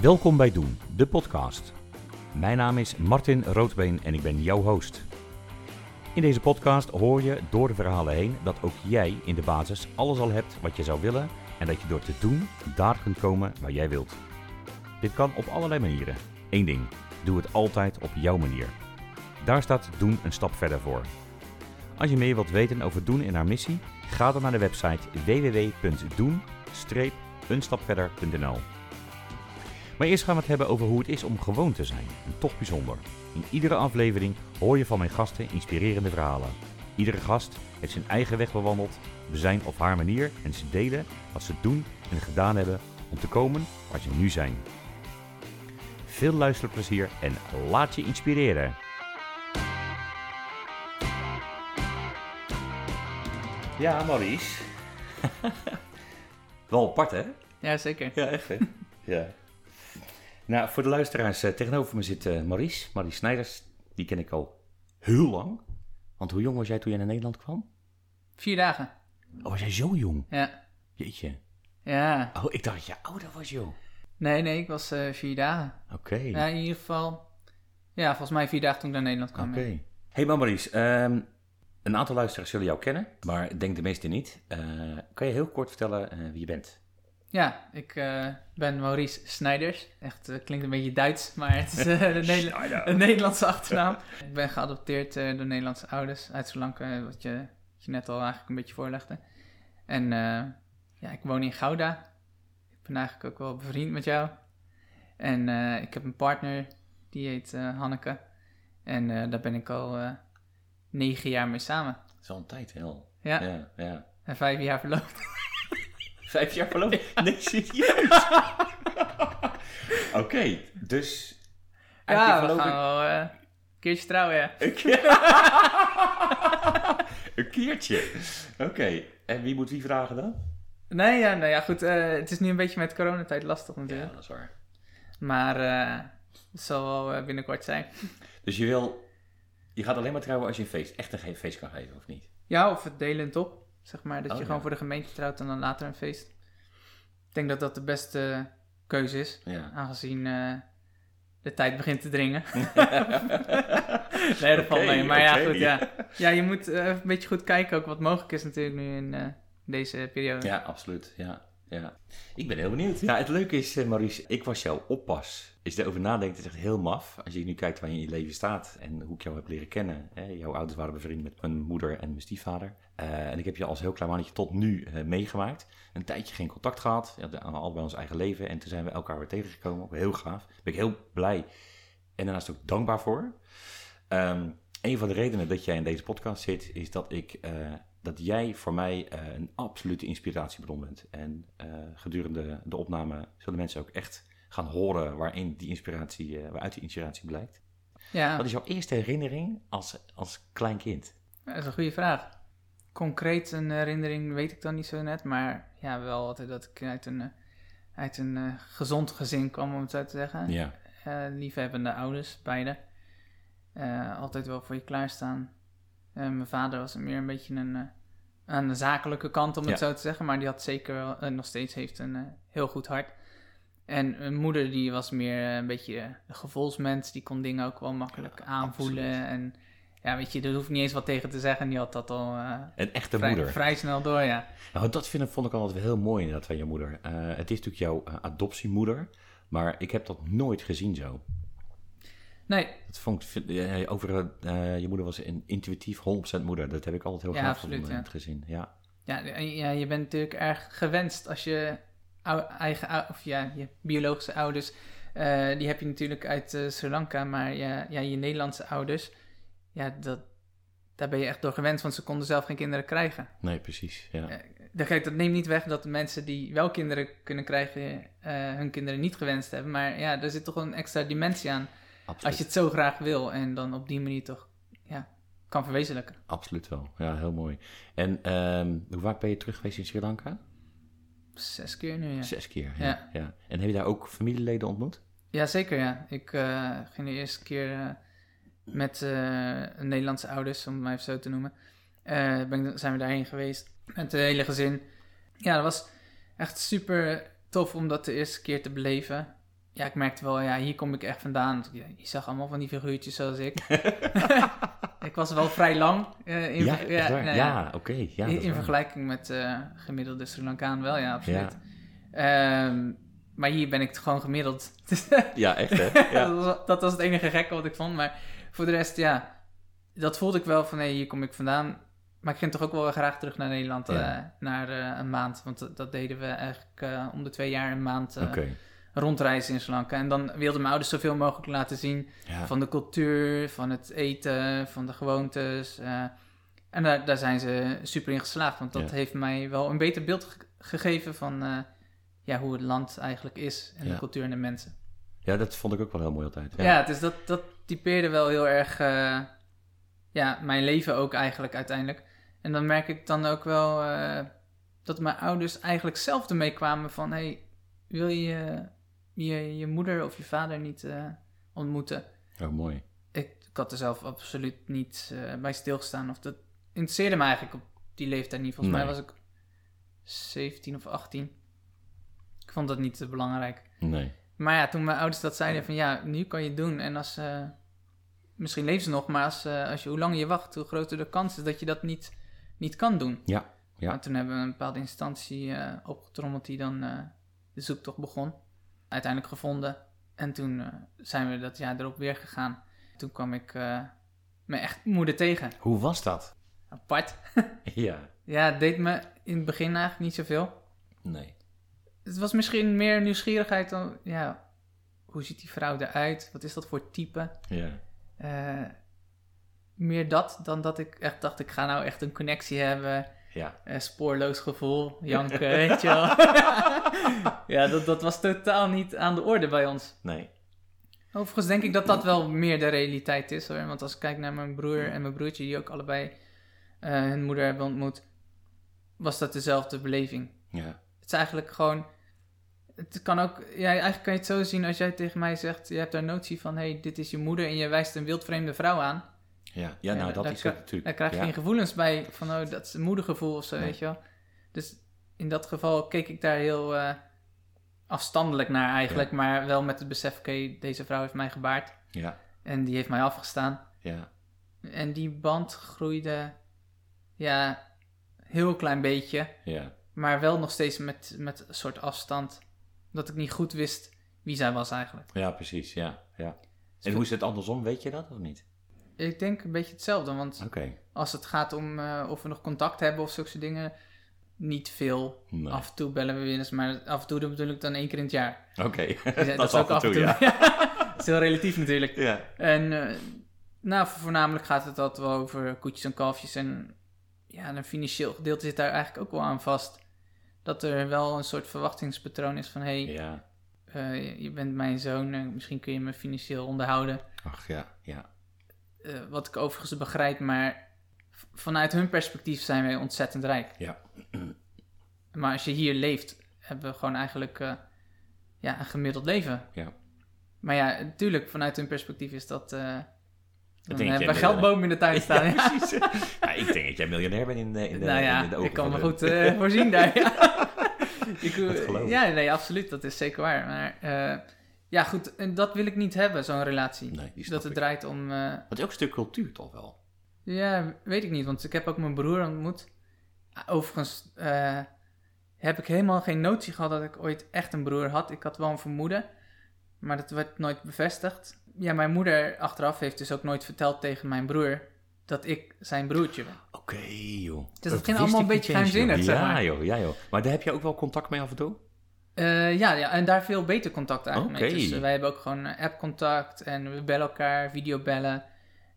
Welkom bij Doen, de podcast. Mijn naam is Martin Roodbeen en ik ben jouw host. In deze podcast hoor je door de verhalen heen dat ook jij in de basis alles al hebt wat je zou willen en dat je door te doen daar kunt komen waar jij wilt. Dit kan op allerlei manieren. Eén ding, doe het altijd op jouw manier. Daar staat Doen een stap verder voor. Als je meer wilt weten over Doen en haar missie, ga dan naar de website www.doen-eenstapverder.nl. Maar eerst gaan we het hebben over hoe het is om gewoon te zijn, en toch bijzonder. In iedere aflevering hoor je van mijn gasten inspirerende verhalen. Iedere gast heeft zijn eigen weg bewandeld, op zijn of haar manier en ze delen wat ze doen en gedaan hebben om te komen waar ze nu zijn. Veel luisterplezier en laat je inspireren. Ja, Maurice. Wel apart, hè? Ja, zeker. Ja, echt, hè? ja. Nou, voor de luisteraars, eh, tegenover me zit eh, Maurice. Maurice Snijders, die ken ik al heel lang. Want hoe jong was jij toen je naar Nederland kwam? Vier dagen. Oh, was jij zo jong? Ja. Jeetje. Ja. Oh, ik dacht dat je ouder was, joh. Nee, nee, ik was eh, vier dagen. Oké. Ja, in ieder geval. Ja, volgens mij vier dagen toen ik naar Nederland kwam. Oké. ja. Hey, maar Maurice. ehm, een aantal luisteraars zullen jou kennen, maar ik denk de meeste niet. Kan je heel kort vertellen wie je bent? Ja, ik eh, ben Maurice Snijders. Echt, eh, klinkt een beetje Duits, maar het is eh, een, Nederla- een Nederlandse achternaam. ik ben geadopteerd door Nederlandse ouders uit Sri Lanka, wat je, wat je net al eigenlijk een beetje voorlegde. En ja, ik woon in Gouda. Ik ben eigenlijk ook wel bevriend met jou. En ik heb een partner, die heet Hanneke. En daar ben ik al negen jaar mee samen. Dat is al een tijd, wel. Ja, Ja, ja. en vijf jaar verloofd. Vijf jaar verloofd? Nee, serieus? Oké, dus... Ja, we verloving- gaan wel eh, een keertje trouwen, ja. Een keer- een keertje. Oké, en wie moet wie vragen dan? Nee, ja, nou ja, goed. eh, het is nu een beetje met coronatijd lastig Ja, natuurlijk. dat is waar. Maar eh, het zal wel binnenkort zijn. Dus je wil... Je gaat alleen maar trouwen als je een feest, echt een feest kan geven, of niet? Ja, of het delend op. Zeg maar, dat Oh, je ja. gewoon voor de gemeente trouwt en dan later een feest. Ik denk dat dat de beste keuze is. Ja. Aangezien eh, de tijd begint te dringen. nee, dat valt mee. Maar ja, goed, ja. Ja, je moet eh, een beetje goed kijken ook wat mogelijk is natuurlijk nu in eh, deze periode. Ja, absoluut. Ja, ja. Ik ben heel benieuwd. Ja, het leuke is, eh, Maurice, ik was jouw oppas. Als je erover nadenkt, is echt heel maf. Als je nu kijkt waar je in je leven staat en hoe ik jou heb leren kennen. Hè. Jouw ouders waren bevriend met mijn moeder en mijn stiefvader. Eh, en ik heb je als heel klein mannetje tot nu eh, meegemaakt. Een tijdje geen contact gehad. Ja, de- allebei ons eigen leven. En toen zijn we elkaar weer tegengekomen. Heel gaaf. Daar ben ik heel blij en daarnaast ook dankbaar voor. Ehm, een van de redenen dat jij in deze podcast zit, is dat ik dat jij voor mij eh, een absolute inspiratiebron bent. En eh, gedurende de opname zullen mensen ook echt gaan horen waarin die inspiratie, eh, waaruit die inspiratie blijkt. Ja. Wat is jouw eerste herinnering als, als klein kind? Dat is een goede vraag. Concreet een herinnering weet ik dan niet zo net, maar ja, wel altijd dat ik uit een, uit een gezond gezin kwam, om het zo te zeggen. Ja, liefhebbende ouders, beide. Altijd wel voor je klaarstaan. Eh, mijn vader was meer een beetje een, eh, aan de zakelijke kant, om het Ja. zo te zeggen, maar die had zeker wel, en nog steeds heeft een eh, heel goed hart. En mijn moeder die was meer eh, een beetje eh, een gevoelsmens, die kon dingen ook wel makkelijk Ja, aanvoelen. absoluut. En ja, weet je, er hoeft niet eens wat tegen te zeggen, die had dat al eh, een echte vrij, moeder. vrij snel door, ja. Nou, dat vind ik, vond ik altijd wel heel mooi inderdaad van je moeder. Eh, het is natuurlijk jouw eh, adoptiemoeder, maar ik heb dat nooit gezien zo. Nee, Dat vond ik, over eh, je moeder was een intuïtief 100% moeder. Dat heb ik altijd heel Ja, gaaf absoluut, gevonden in ja. Ja. Ja, je bent natuurlijk erg gewenst als je eigen, of ja, je biologische ouders, eh, die heb je natuurlijk uit eh, Sri Lanka, maar ja, ja, je Nederlandse ouders, ja, dat, daar ben je echt door gewenst, want ze konden zelf geen kinderen krijgen. Nee, precies. Ja. Dat, kijk, dat neemt niet weg dat de mensen die wel kinderen kunnen krijgen, hun kinderen niet gewenst hebben, maar ja, er zit toch een extra dimensie aan absoluut. als je het zo graag wil en dan op die manier toch, ja, kan verwezenlijken. Absoluut wel. Ja, heel mooi. En ehm, hoe vaak ben je terug geweest in Sri Lanka? Zes keer nu, ja. Zes keer. Ja. Ja. ja. En heb je daar ook familieleden ontmoet? Ja, zeker ja. Ik eh, ging de eerste keer eh, met eh, Nederlandse ouders, om het maar even zo te noemen, ben, zijn we daarheen geweest met het hele gezin. Ja, dat was echt super tof om dat de eerste keer te beleven. Ja, ik merkte wel, ja, hier kom ik echt vandaan. Ja, je zag allemaal van die figuurtjes zoals ik. ik was wel vrij lang. eh, in, Ja, waar? nou ja, oké. ja, in, vergelijking met eh, gemiddelde Sri Lankaan wel, ja, absoluut. Ehm, maar hier ben ik gewoon gemiddeld. Ja, echt hè? Ja. dat, was, dat was het enige gekke wat ik vond. Maar voor de rest, ja, dat voelde ik wel van, hé, hier kom ik vandaan. Maar ik ging toch ook wel graag terug naar Nederland, Ja. eh, naar een maand. Want dat, deden we eigenlijk om de twee jaar een maand Oké. Rondreizen in Sri Lanka. En dan wilden mijn ouders zoveel mogelijk laten zien Ja. van de cultuur, van het eten, van de gewoontes. eh. en daar, daar zijn ze super in geslaagd. Want dat Ja. heeft mij wel een beter beeld ge- gegeven van eh, ja, hoe het land eigenlijk is. En Ja. de cultuur en de mensen. ja, dat vond ik ook wel heel mooi altijd. Ja, dus dat, dat typeerde wel heel erg eh, ja, mijn leven ook eigenlijk uiteindelijk. En dan merk ik dan ook wel dat mijn ouders eigenlijk zelf ermee kwamen van... Hey, wil je je, je moeder of je vader niet eh, ontmoeten? Oh, mooi. Ik, ik had er zelf absoluut niet eh, bij stilgestaan. Of dat interesseerde me eigenlijk op die leeftijd niet. Volgens Nee. mij was ik 17 of 18. Ik vond dat niet te belangrijk. Nee. Maar ja, toen mijn ouders dat zeiden van ja, nu kan je het doen. En als, eh, misschien leven ze nog, maar als, als je, hoe langer je wacht, hoe groter de kans is dat je dat niet, niet kan doen. Ja, ja. Maar toen hebben we een bepaalde instantie opgetrommeld die dan de zoektocht begon. Uiteindelijk gevonden. En toen eh, zijn we dat jaar erop weer gegaan. Toen kwam ik eh, mijn echt moeder tegen. Hoe was dat? Apart. Ja. Ja, het deed me in het begin eigenlijk niet zoveel. Nee. Het was misschien meer nieuwsgierigheid dan, ja, hoe ziet die vrouw eruit? Wat is dat voor type? Ja. Eh, meer dat dan dat ik echt dacht, ik ga nou echt een connectie hebben. Ja. Eh, spoorloos gevoel, janken, weet je wel. ja, dat, dat was totaal niet aan de orde bij ons. Nee. Overigens denk ik dat dat wel meer de realiteit is hoor. Want als ik kijk naar mijn broer en mijn broertje, die ook allebei eh, hun moeder hebben ontmoet, was dat dezelfde beleving. Ja. Het is eigenlijk gewoon. Het kan ook. Ja, eigenlijk kan je het zo zien als jij tegen mij zegt: Je hebt daar notie van: hé, hey, dit is je moeder. en je wijst een wildvreemde vrouw aan. Ja, ja nou, dat is het natuurlijk. Daar krijg je geen gevoelens bij van: oh, dat is een moedergevoel of zo, Nee. weet je wel. Dus in dat geval keek ik daar heel eh, afstandelijk naar eigenlijk. Maar wel met het besef: oké, deze vrouw heeft mij gebaard. Ja, En die heeft mij afgestaan. ja. En die band groeide. Ja, heel klein beetje. Ja. Maar wel nog steeds met, met een soort afstand. Dat ik niet goed wist wie zij was eigenlijk. Ja, precies. Ja, ja. En hoe is het andersom? Weet je dat of niet? Ik denk een beetje hetzelfde. Want als het gaat om eh, of we nog contact hebben of zulke dingen. Niet veel. Nee. Af en toe bellen we weer eens. Maar af en toe bedoel ik dan één keer in het jaar. Oké. Dus dat is af en toe, ja. dat is heel relatief natuurlijk. Ja. En eh, nou, voornamelijk gaat het altijd wel over koetjes en kalfjes. En ja, een financieel gedeelte zit daar eigenlijk ook wel aan vast. Dat er wel een soort verwachtingspatroon is van... hé, hey, Ja. eh, je bent mijn zoon en misschien kun je me financieel onderhouden. Ach ja, ja. Eh, wat ik overigens begrijp, maar vanuit hun perspectief zijn wij ontzettend rijk. Ja. Maar als je hier leeft, hebben we gewoon eigenlijk eh, ja, een gemiddeld leven. Ja. Maar ja, natuurlijk, vanuit hun perspectief is dat... eh dan denk hebben we geldbomen in de tuin staan. Ja, ja. precies. ja, ik denk dat jij miljonair bent in de, in de, nou ja, in de ogen ik kan me de- goed voorzien daar. Ja. ik, Dat geloof ik. ja, nee, absoluut. Dat is zeker waar. Maar ja, goed. En dat wil ik niet hebben, zo'n relatie. Nee, die dat het ik. draait om... eh, Dat is ook een stuk cultuur toch wel? ja, weet ik niet. Want ik heb ook mijn broer ontmoet. Overigens eh, heb ik helemaal geen notie gehad dat ik ooit echt een broer had. Ik had wel een vermoeden. Maar dat werd nooit bevestigd. Ja, mijn moeder achteraf heeft dus ook nooit verteld tegen mijn broer... dat ik zijn broertje ben. Oké, joh. Dus dat Dat ging allemaal een beetje geheimzinnig, zeg Ja, joh, ja, joh. Maar daar heb je ook wel contact mee af en toe? Eh, ja, ja, en daar veel beter contact eigenlijk mee. Dus eh, wij hebben ook gewoon eh, app-contact en we bellen elkaar, videobellen.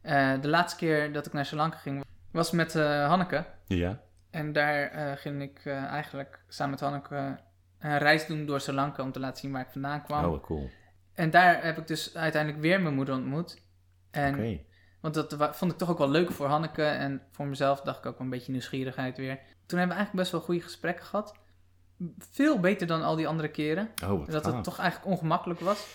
Eh de laatste keer dat ik naar Sri Lanka ging was met Hanneke. Ja. En daar ging ik eigenlijk samen met Hanneke een reis doen door Sri Lanka om te laten zien waar ik vandaan kwam. Oh, cool. En daar heb ik dus uiteindelijk weer mijn moeder ontmoet. En, Oké. Want dat vond ik toch ook wel leuk voor Hanneke en voor mezelf dacht ik ook wel een beetje nieuwsgierigheid weer. Toen hebben we eigenlijk best wel goede gesprekken gehad. Veel beter dan al die andere keren. Oh, wat Dat gaaf. het toch eigenlijk ongemakkelijk was.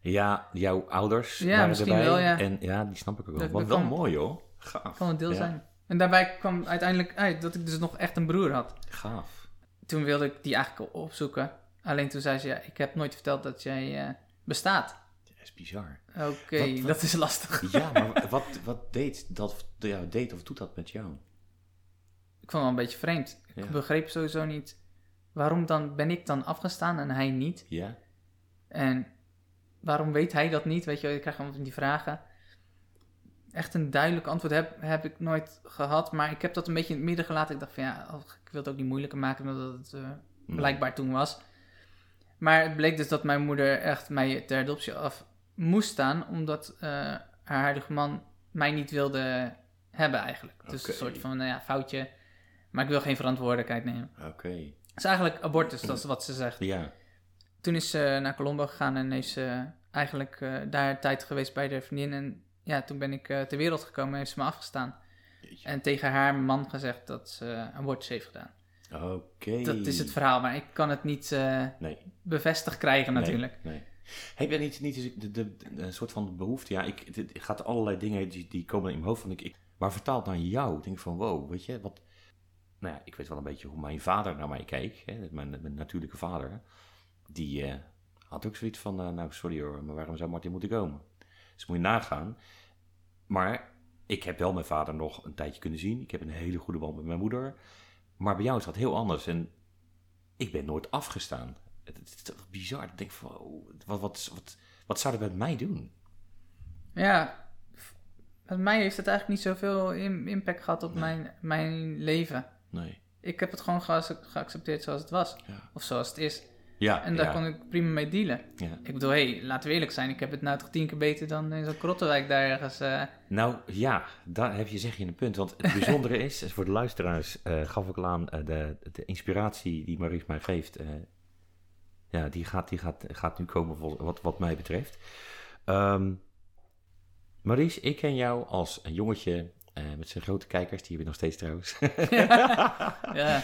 Ja, jouw ouders Ja, waren misschien erbij. wel, ja. En ja, die snap ik ook wel. Dat- Wat wel kan- mooi, hoor. Gaaf. Kan een deel Ja. zijn. En daarbij kwam uiteindelijk uit dat ik dus nog echt een broer had. Gaaf. Toen wilde ik die eigenlijk opzoeken. Alleen toen zei ze, ja, ik heb nooit verteld dat jij eh, bestaat. Dat is bizar. Oké, dat is lastig. Ja, maar wat, wat deed dat, ja, deed of doet dat met jou? Ik vond het wel een beetje vreemd. Ik Ja. begreep sowieso niet waarom dan ben ik dan afgestaan en hij niet. Ja? En waarom weet hij dat niet? Weet je, krijgt allemaal van die vragen. Echt een duidelijk antwoord heb, heb ik nooit gehad. Maar ik heb dat een beetje in het midden gelaten. Ik dacht van ja, oh, ik wil het ook niet moeilijker maken dan dat het eh, blijkbaar toen was. Maar het bleek dus dat mijn moeder echt mij ter adoptie af moest staan. Omdat eh, haar huidige man mij niet wilde hebben eigenlijk. Dus een soort van nou ja, foutje. Maar ik wil geen verantwoordelijkheid nemen. Oké. Is eigenlijk abortus, dat is wat ze zegt. Ja. Toen is ze naar Colombo gegaan en heeft ze eigenlijk eh, daar tijd geweest bij de vriendin. En ja, toen ben ik eh, ter wereld gekomen en heeft ze me afgestaan. Jeetje. En tegen haar man gezegd dat ze abortus heeft gedaan. Oké. Dat is het verhaal, maar ik kan het niet eh, Nee. bevestigd krijgen natuurlijk. Nee. nee. Heb jij niet, niet de, de, de- een soort van behoefte? Ja, ik, het, het gaat allerlei dingen die, die komen in mijn hoofd. Van ik, ik, maar vertaald naar jou. Ik denk van, wow, weet je, wat... Nou ja, ik weet wel een beetje hoe mijn vader naar mij keek. Hè, mijn, mijn natuurlijke vader. Die eh, had ook zoiets van, eh, nou sorry hoor, maar waarom zou Martin moeten komen? Dus moet je nagaan. Maar ik heb wel mijn vader nog een tijdje kunnen zien. Ik heb een hele goede band met mijn moeder. Maar bij jou is dat heel anders. En ik ben nooit afgestaan. Het, het is toch bizar. Ik denk van, oh, wat, wat, wat, wat zou dat met mij doen? Ja, met mij heeft het eigenlijk niet zoveel im- impact gehad op Nee. mijn, mijn leven. Nee. Ik heb het gewoon geac- geaccepteerd zoals het was. Ja. Of zoals het is. Ja, En daar ja, kon ik prima mee dealen. ja. Ik bedoel, hé, hey, laten we eerlijk zijn. Ik heb het nou toch tien keer beter dan in zo'n Krottenwijk daar ergens. eh. Nou ja, daar heb je, zeg je een punt. Want het bijzondere is, is voor de luisteraars eh, gaf ik al aan, eh, de, de inspiratie die Maurice mij geeft, ja, die, gaat, die gaat, gaat nu komen vol- wat, wat mij betreft. Maurice, ik ken jou als een jongetje eh, met zijn grote kijkers, die heb je nog steeds trouwens. ja.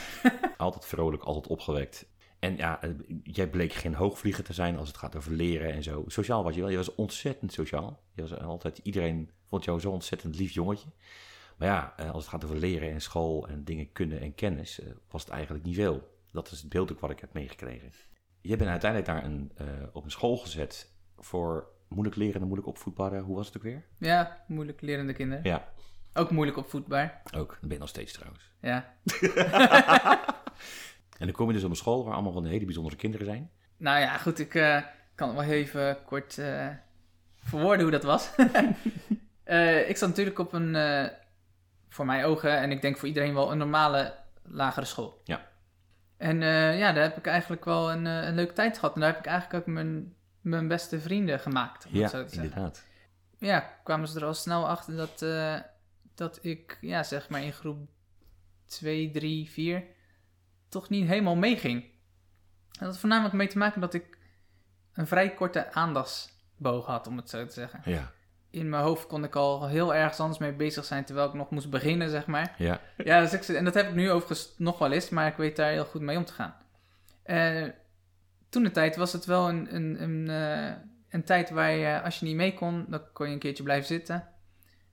altijd vrolijk, altijd opgewekt. En ja, eh, jij bleek geen hoogvlieger te zijn als het gaat over leren en zo. Sociaal was je wel. Je was ontzettend sociaal. Je was altijd, iedereen vond jou zo ontzettend lief jongetje. Maar ja, eh, als het gaat over leren en school en dingen kunnen en kennis, was het eigenlijk niet veel. Dat is het beeld ook wat ik heb meegekregen. Je bent uiteindelijk daar een, op een school gezet voor moeilijk leren en moeilijk opvoedbare. Hoe was het ook weer? ja, moeilijk lerende kinderen. Ja, Ook moeilijk opvoedbaar. ook. Dat ben je nog steeds trouwens. Ja. En dan kom je dus op een school waar allemaal van hele bijzondere kinderen zijn. Nou ja, goed, ik eh, kan het wel even kort eh, verwoorden hoe dat was. Eh, ik zat natuurlijk op een, voor mijn ogen en ik denk voor iedereen wel, een normale lagere school. Ja. En ja, daar heb ik eigenlijk wel een, een leuke tijd gehad. En daar heb ik eigenlijk ook mijn, mijn beste vrienden gemaakt, om Ja, zo te zeggen. inderdaad. Ja, kwamen ze er al snel achter dat, dat ik, ja, zeg maar in groep 2, 3, 4 toch niet helemaal meeging. En dat had voornamelijk mee te maken dat ik een vrij korte aandachtsboog had, om het zo te zeggen. Ja, In mijn hoofd kon ik al heel ergens anders mee bezig zijn, terwijl ik nog moest beginnen, zeg maar. ja, Ja, dus ik, en dat heb ik nu overigens nog wel eens, maar ik weet daar heel goed mee om te gaan. Eh, toen de tijd was het wel een, een, een, eh, een tijd waar je, als je niet mee kon, dan kon je een keertje blijven zitten.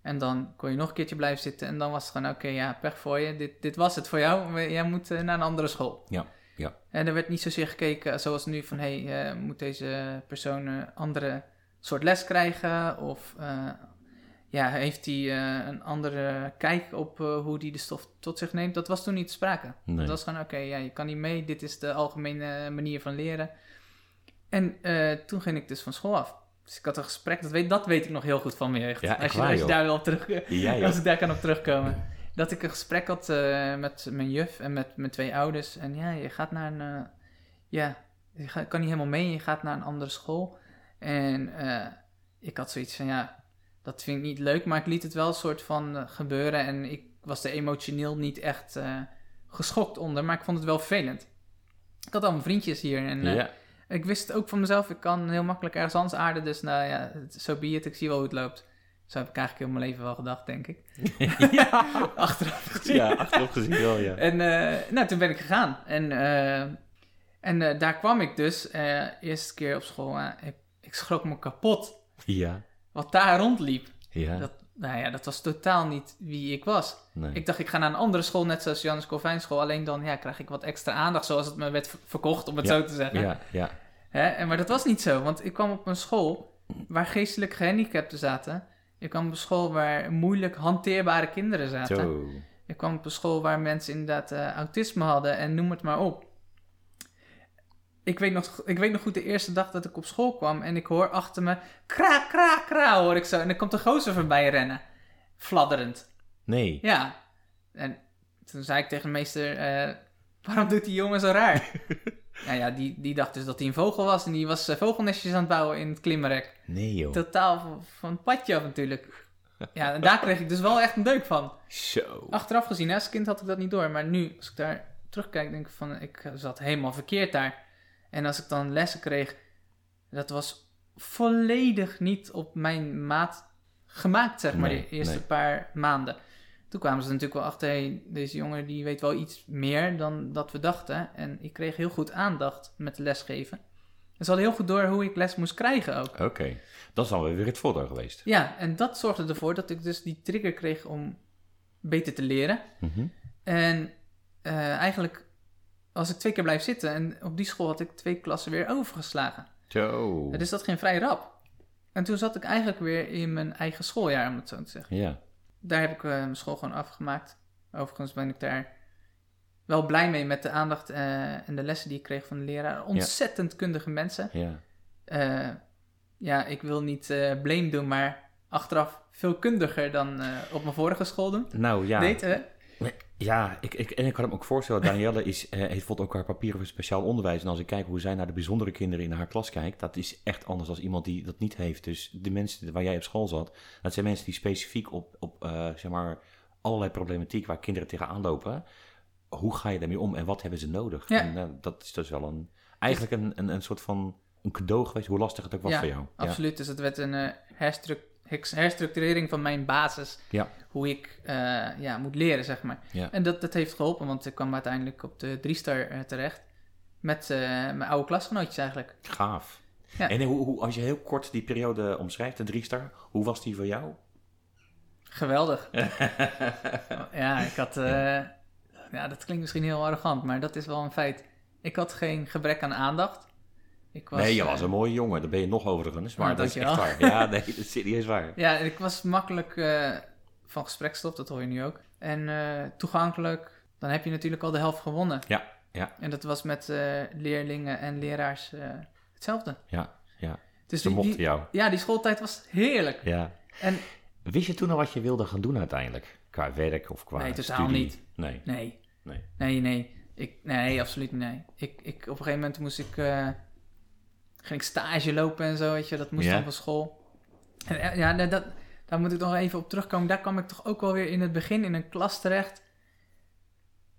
En dan kon je nog een keertje blijven zitten. En dan was het gewoon, oké, ja, pech voor je. Dit, dit was het voor jou. Jij moet eh, naar een andere school. Ja, ja. En er werd niet zozeer gekeken zoals nu van, hé, hey, eh, moet deze persoon een andere soort les krijgen? Of eh, ja, heeft hij een andere kijk op hoe hij de stof tot zich neemt? Dat was toen niet te sprake. Nee. Dat was gewoon, oké, ja, je kan niet mee. Dit is de algemene manier van leren. En toen ging ik dus van school af. Dus ik had een gesprek, dat weet, dat weet ik nog heel goed van. Ja, echt als je, waar, als je daar wel op terug, als ik daar kan op terugkomen. Dat ik een gesprek had eh, met mijn juf en met mijn twee ouders. En ja, je gaat naar een... eh, ja, je kan niet helemaal mee. Je gaat naar een andere school. En eh, ik had zoiets van, ja, dat vind ik niet leuk. Maar ik liet het wel een soort van gebeuren. En ik was er emotioneel niet echt geschokt onder. Maar ik vond het wel vervelend. Ik had al mijn vriendjes hier. En Ja, ik wist het ook van mezelf. Ik kan heel makkelijk ergens anders aarden. Dus nou ja, zo be it. Ik zie wel hoe het loopt. Zo heb ik eigenlijk heel mijn leven wel gedacht, denk ik. ja. Achteraf gezien. ja, achterop gezien wel, ja. En eh, nou, toen ben ik gegaan. En, eh, en eh, daar kwam ik dus. eerste keer op school. ik, ik schrok me kapot. Ja, Wat daar rondliep. ja, Dat, nou ja, dat was totaal niet wie ik was. nee. Ik dacht, ik ga naar een andere school, net zoals Janus school. Alleen dan ja, krijg ik wat extra aandacht, zoals het me werd ver- verkocht, om het Ja, zo te zeggen. ja, ja, Hè? En, maar dat was niet zo, want ik kwam op een school waar geestelijk gehandicapten zaten. Ik kwam op een school waar moeilijk hanteerbare kinderen zaten. Zo. Ik kwam op een school waar mensen inderdaad eh, autisme hadden en noem het maar op. Ik weet, nog, ik weet nog goed de eerste dag dat ik op school kwam en ik hoor achter me kra, kra, kra hoor ik zo. En dan komt de gozer voorbij rennen, fladderend. Nee. Ja, en toen zei ik tegen de meester, eh, waarom doet die jongen zo raar? nou ja, die, die dacht dus dat hij een vogel was en die was eh, vogelnestjes aan het bouwen in het klimrek. Nee, joh. Totaal van, van het padje af natuurlijk. Ja, en daar kreeg ik dus wel echt een deuk van. Zo. Achteraf gezien, als kind had ik dat niet door. Maar nu, als ik daar terugkijk, denk ik van, ik zat helemaal verkeerd daar. En als ik dan lessen kreeg, dat was volledig niet op mijn maat gemaakt, zeg maar, Nee, de eerste nee. paar maanden. Toen kwamen ze natuurlijk wel achter, hey, deze jongen die weet wel iets meer dan dat we dachten. En ik kreeg heel goed aandacht met lesgeven. En ze hadden heel goed door hoe ik les moest krijgen ook. Oké. Dat is dan weer het voordeel geweest. Ja, en dat zorgde ervoor dat ik dus die trigger kreeg om beter te leren. Mhm. En eh, eigenlijk was ik twee keer blijven zitten. En op die school had ik twee klassen weer overgeslagen. Zo. Dus dat ging vrij rap. En toen zat ik eigenlijk weer in mijn eigen schooljaar, om het zo te zeggen. Ja. Daar heb ik eh, mijn school gewoon afgemaakt. Overigens ben ik daar wel blij mee met de aandacht eh, en de lessen die ik kreeg van de leraar. Ontzettend kundige mensen. Ja. Eh, ja, ik wil niet blame doen, maar achteraf veel kundiger dan op mijn vorige school doen. Nou ja. Deed? Ja, ik, ik, en ik kan me ook voorstellen, Danielle is, eh, heeft bijvoorbeeld ook haar papieren voor speciaal onderwijs. En als ik kijk hoe zij naar de bijzondere kinderen in haar klas kijkt, dat is echt anders dan iemand die dat niet heeft. Dus de mensen waar jij op school zat, dat zijn mensen die specifiek op, op eh, zeg maar, allerlei problematiek waar kinderen tegenaan lopen. Hoe ga je daarmee om en wat hebben ze nodig? Ja. En, eh, dat is dus wel een, eigenlijk een, een, een soort van een cadeau geweest, hoe lastig het ook was Ja, voor jou. Absoluut, dus het werd een eh, herstru- heks- herstructurering van mijn basis. Ja. Hoe ik eh, ja, moet leren, zeg maar. Ja. En dat, dat heeft geholpen, want ik kwam uiteindelijk op de drie-star eh, terecht. Met eh, mijn oude klasgenootjes eigenlijk. Gaaf. Ja. En hoe, hoe, als je heel kort die periode omschrijft, de drie star, hoe was die voor jou? Geweldig. ja, ik had... ja, dat klinkt misschien heel arrogant, maar dat is wel een feit. Ik had geen gebrek aan aandacht. Ik was, nee, je eh, was een mooie jongen. Dat ben je nog overigens. Maar Oh, dat is echt waar. Ja, nee, dat is serieus waar. Ja, ik was makkelijk eh, van gesprekstof, dat hoor je nu ook. En eh, toegankelijk, dan heb je natuurlijk al de helft gewonnen. Ja, ja. En dat was met eh, leerlingen en leraars eh, hetzelfde. Ja, ja. Dus Ze die, mochten die- jou. ja, die schooltijd was heerlijk. Ja. En Wist je toen al wat je wilde gaan doen uiteindelijk? Qua werk of qua Nee, totaal niet. Nee. nee, Nee. nee, nee. Ik, nee, absoluut nee. Ik, ik, op een gegeven moment moest ik, eh, ging ik stage lopen en zo, weet je. Dat moest dan van school. En, eh, ja, dat, daar moet ik nog even op terugkomen. Daar kwam ik toch ook wel weer in het begin in een klas terecht.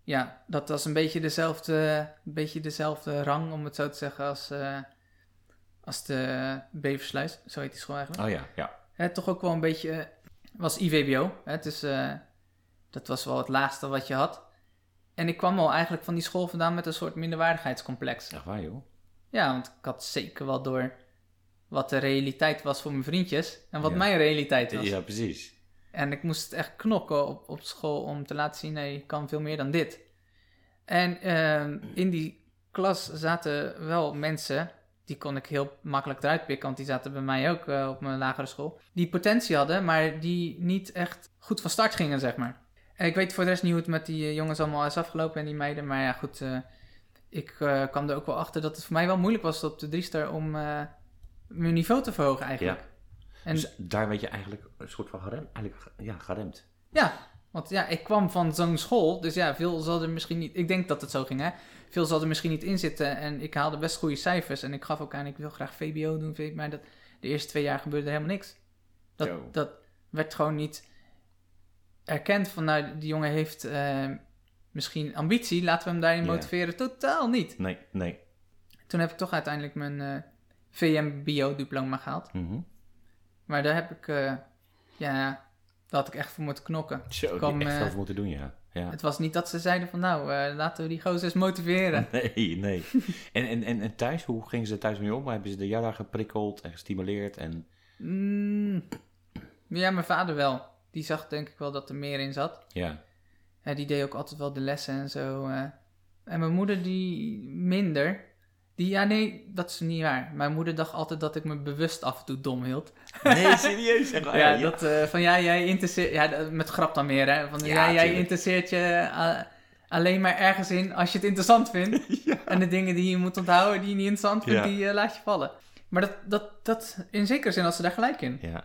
Ja, dat was een beetje dezelfde, een beetje dezelfde rang, om het zo te zeggen, als, eh, als de Beversluis. Zo heet die school eigenlijk. Oh ja, ja. Hè, toch ook wel een beetje, eh, was IVBO. Hè, dus dat was wel het laagste wat je had. En ik kwam al eigenlijk van die school vandaan met een soort minderwaardigheidscomplex. Echt waar, joh. Ja, want ik had zeker wel door wat de realiteit was voor mijn vriendjes en wat Ja. mijn realiteit was. Ja, precies. En ik moest echt knokken op, op school om te laten zien, nee, ik kan veel meer dan dit. En ehm, in die klas zaten wel mensen, die kon ik heel makkelijk eruit pikken, want die zaten bij mij ook eh, op mijn lagere school, die potentie hadden, maar die niet echt goed van start gingen, zeg maar. En ik weet voor de rest niet hoe het met die eh, jongens allemaal is afgelopen en die meiden, maar ja, goed, eh, ik eh, kwam er ook wel achter dat het voor mij wel moeilijk was op de drie-star om eh, mijn niveau te verhogen eigenlijk. En Dus daar werd je eigenlijk een soort van geremd. Eigenlijk, ja, geremd. Ja, want ja, ik kwam van zo'n school, dus ja, veel zal er misschien niet... Ik denk dat het zo ging, hè. Veel zal er misschien niet in zitten en ik haalde best goede cijfers. En ik gaf ook aan, ik wil graag VBO doen, maar dat, de eerste twee jaar gebeurde er helemaal niks. Dat, dat werd gewoon niet erkend van, nou, die jongen heeft eh, misschien ambitie, laten we hem daarin motiveren. Totaal niet. Nee, nee. Toen heb ik toch uiteindelijk mijn eh VMBO-diploma gehaald. Mhm. Maar daar heb ik, eh, ja, daar had ik echt voor moeten knokken. Zo, Kwam, echt voor moeten doen, ja. ja. Het was niet dat ze zeiden van nou, laten we die gozer eens motiveren. Nee, nee. en, en, en, en thuis, hoe gingen ze thuis mee om? Hebben ze de jou daar geprikkeld en gestimuleerd? En... Mm, ja, mijn vader wel. Die zag denk ik wel dat er meer in zat. Ja, Ja, die deed ook altijd wel de lessen en zo. eh. En mijn moeder die minder. Die, ja, nee, dat is niet waar. Mijn moeder dacht altijd dat ik me bewust af en toe dom hield. Nee, serieus? Zeg maar. ja, Ja, dat eh, van ja, jij interesseert... Ja, met grap dan meer, hè. Van, Ja, ja, jij interesseert je eh, alleen maar ergens in als je het interessant vindt. Ja. En de dingen die je moet onthouden, die je niet interessant vindt, die laat je vallen. Maar dat, dat, dat, in zekere zin, als ze daar gelijk in. Ja.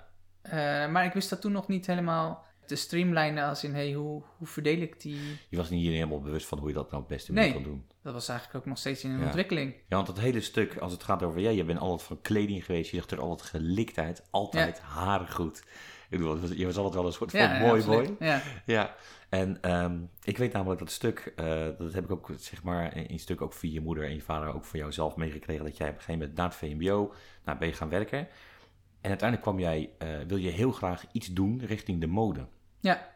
Maar ik wist dat toen nog niet helemaal te streamlinen als in, hey, hoe, hoe verdeel ik die... Je was niet helemaal bewust van hoe je dat nou het beste Nee. kon doen. Dat was eigenlijk ook nog steeds in een Ja. ontwikkeling. Ja, want dat hele stuk, als het gaat over jij, je bent altijd van kleding geweest, je zag er altijd gelikt uit, altijd haren goed. Ik bedoel, je was altijd wel een soort van Ja, ja, mooi boy. Ja. Ja, en ehm, ik weet namelijk dat stuk, eh, dat heb ik ook zeg maar in een stuk ook via je moeder en je vader ook van jou zelf meegekregen, dat jij op een gegeven moment na het VMBO, nou ben je gaan werken. En uiteindelijk kwam jij, eh, wil je heel graag iets doen richting de mode. Ja.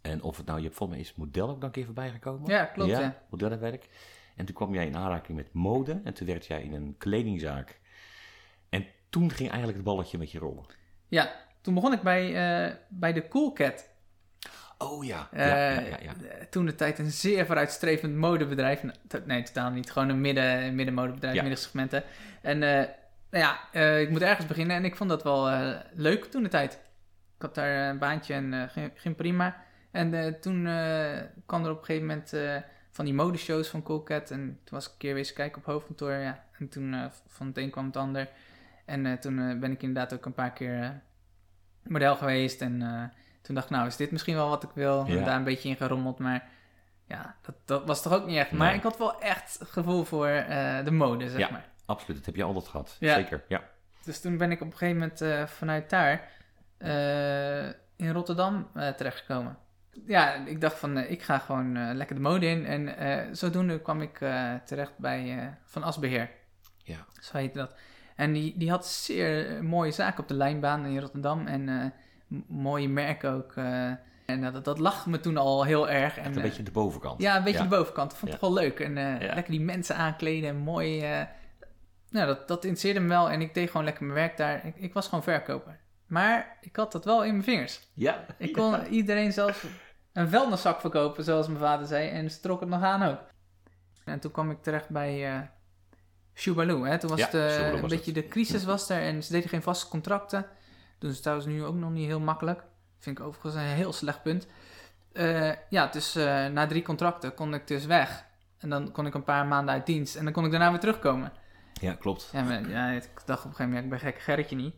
En of het nou, je hebt volgens mij is model ook dan een keer voorbij gekomen. Ja, klopt, ja. modellenwerk. En toen kwam jij in aanraking met mode en toen werd jij in een kledingzaak. En toen ging eigenlijk het balletje met je rollen. ja, toen begon ik bij, eh, bij de Cool Cat. Oh ja, Eh, ja, ja, ja, ja. Toen de tijd een zeer vooruitstrevend modebedrijf. Nou, Nee, totaal niet. Gewoon een midden, middenmodebedrijf, Ja. middensegmenten. En eh, nou ja, eh, ik moet ergens beginnen. En ik vond dat wel eh, leuk toen de tijd. Ik had daar een baantje en eh, ging, ging prima. En toen kwam er op een gegeven moment van die modeshows van Cool Cat. En toen was ik een keer wezen kijken op hoofdkantoor. Ja. En toen van het een kwam het ander. En toen ben ik inderdaad ook een paar keer model geweest. En toen dacht ik, nou is dit misschien wel wat ik wil. Ja. En daar een beetje in gerommeld. Maar ja, dat, dat was toch ook niet echt. Maar Nee. ik had wel echt gevoel voor de mode, zeg Ja. maar. Absoluut, dat heb je altijd gehad. Ja. Zeker, ja. Dus toen ben ik op een gegeven moment eh, vanuit daar eh, in Rotterdam eh, terechtgekomen. Ja, ik dacht van, ik ga gewoon lekker de mode in. En zodoende kwam ik terecht bij Van Asbeheer. Ja. Zo heette dat. En die, die had zeer mooie zaken op de lijnbaan in Rotterdam. En mooie merken ook. en dat, dat lag me toen al heel erg. En, een beetje de bovenkant. ja, een beetje Ja. de bovenkant. Vond ik Ja. toch wel leuk. En Ja. lekker die mensen aankleden en mooi. Nou, dat, dat interesseerde me wel. En ik deed gewoon lekker mijn werk daar. Ik, ik was gewoon verkoper. Maar ik had dat wel in mijn vingers. Ja. Ik kon iedereen zelfs een vuilniszak verkopen, zoals mijn vader zei. En ze trok het nog aan ook. En toen kwam ik terecht bij eh Shubaloo. Hè? Toen was Ja, het eh, een was beetje het. de crisis was er. En ze deden geen vaste contracten. Doen ze trouwens nu ook nog niet heel makkelijk. Vind ik overigens een heel slecht punt. Eh, ja, dus na drie contracten kon ik dus weg. En dan kon ik een paar maanden uit dienst. En dan kon ik daarna weer terugkomen. Ja, klopt. Ja, maar, ja, ik dacht op een gegeven moment, ik ben gekke Gerritje niet.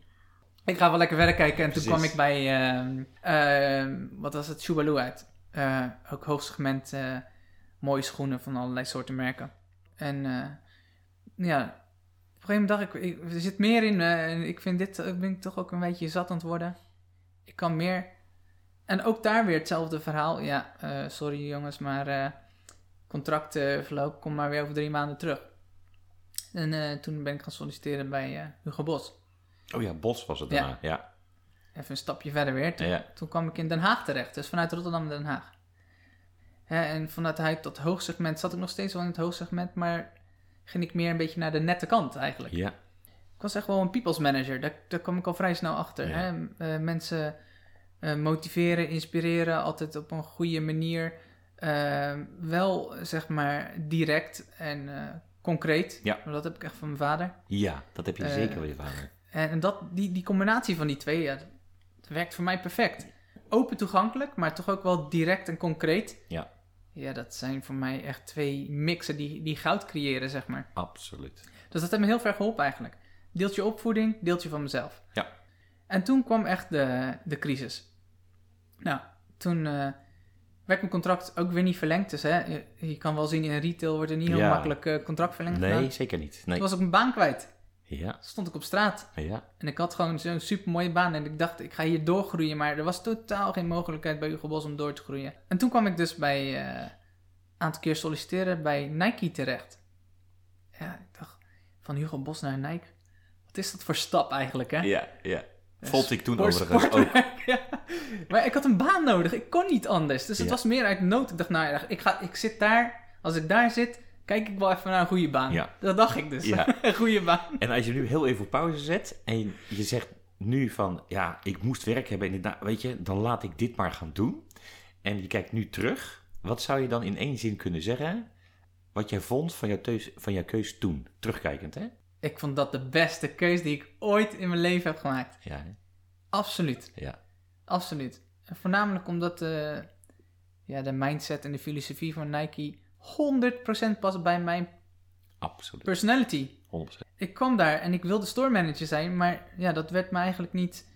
Ik ga wel lekker werk kijken. En toen kwam ik bij, ehm, ehm, wat was het, Shubaloo uit. Eh, ook hoogsegment, eh mooie schoenen van allerlei soorten merken. En eh, ja, op een gegeven moment dacht ik, ik, er zit meer in. en ik vind dit, eh, ben ik toch ook een beetje zat aan het worden. Ik kan meer. En ook daar weer hetzelfde verhaal. Ja, sorry jongens, maar contractverloop, kom maar weer over drie maanden terug. En eh, toen ben ik gaan solliciteren bij eh, Hugo Bos. Oh ja, Bos was het daarna. Ja. Even een stapje verder weer. Toen, Ja. toen kwam ik in Den Haag terecht. Dus vanuit Rotterdam naar Den Haag. Hè, en vanuit hij tot hoogsegment zat ik nog steeds wel in het hoogsegment. Maar ging ik meer een beetje naar de nette kant eigenlijk. Ja. Ik was echt wel een people's manager. Daar, daar kwam ik al vrij snel achter. Ja. Hè? Eh, mensen motiveren, inspireren. Altijd op een goede manier. Wel zeg maar direct en concreet. Ja. Maar dat heb ik echt van mijn vader. Ja, dat heb je Eh, zeker van je vader. En, en dat, die, die combinatie van die twee, ja, dat werkt voor mij perfect. Open toegankelijk, maar toch ook wel direct en concreet. Ja. Ja, dat zijn voor mij echt twee mixen die, die goud creëren, zeg maar. Absoluut. Dus dat heeft me heel ver geholpen eigenlijk. Deeltje opvoeding, deeltje van mezelf. Ja. En toen kwam echt de, de crisis. Nou, toen eh, werd mijn contract ook weer niet verlengd. Dus hè, je, je kan wel zien in retail wordt er niet heel Ja. makkelijk eh, contractverlengd Nee, gedaan. zeker niet. Toen Nee. was ik mijn baan kwijt. Ja, Stond ik op straat. ja. En ik had gewoon zo'n super mooie baan. En ik dacht, ik ga hier doorgroeien. Maar er was totaal geen mogelijkheid bij Hugo Bos om door te groeien. En toen kwam ik dus bij eh, een aantal keer solliciteren bij Nike terecht. Ja, ik dacht, van Hugo Bos naar Nike. Wat is dat voor stap eigenlijk, hè? Ja, ja. Vond ik toen overigens ook. ja. Maar ik had een baan nodig. Ik kon niet anders. Dus het Ja. was meer uit nood. Ik dacht, nou ja, ik, ga, ik zit daar. Als ik daar zit, kijk ik wel even naar een goede baan. Ja. Dat dacht ik dus. Ja. een goede baan. En als je nu heel even op pauze zet en je zegt nu van, ja, ik moest werk hebben, inderdaad, weet je, dan laat ik dit maar gaan doen. En je kijkt nu terug, wat zou je dan in één zin kunnen zeggen wat jij vond van jouw, teus, van jouw keus toen, terugkijkend, hè? Ik vond dat de beste keus die ik ooit in mijn leven heb gemaakt. Ja, hè? Absoluut. ja. Absoluut. En voornamelijk omdat eh, ja, de mindset en de filosofie van Nike 100% past bij mijn absoluut. personality. 100%. Ik kwam daar en ik wilde store manager zijn, maar ja, dat werd me eigenlijk niet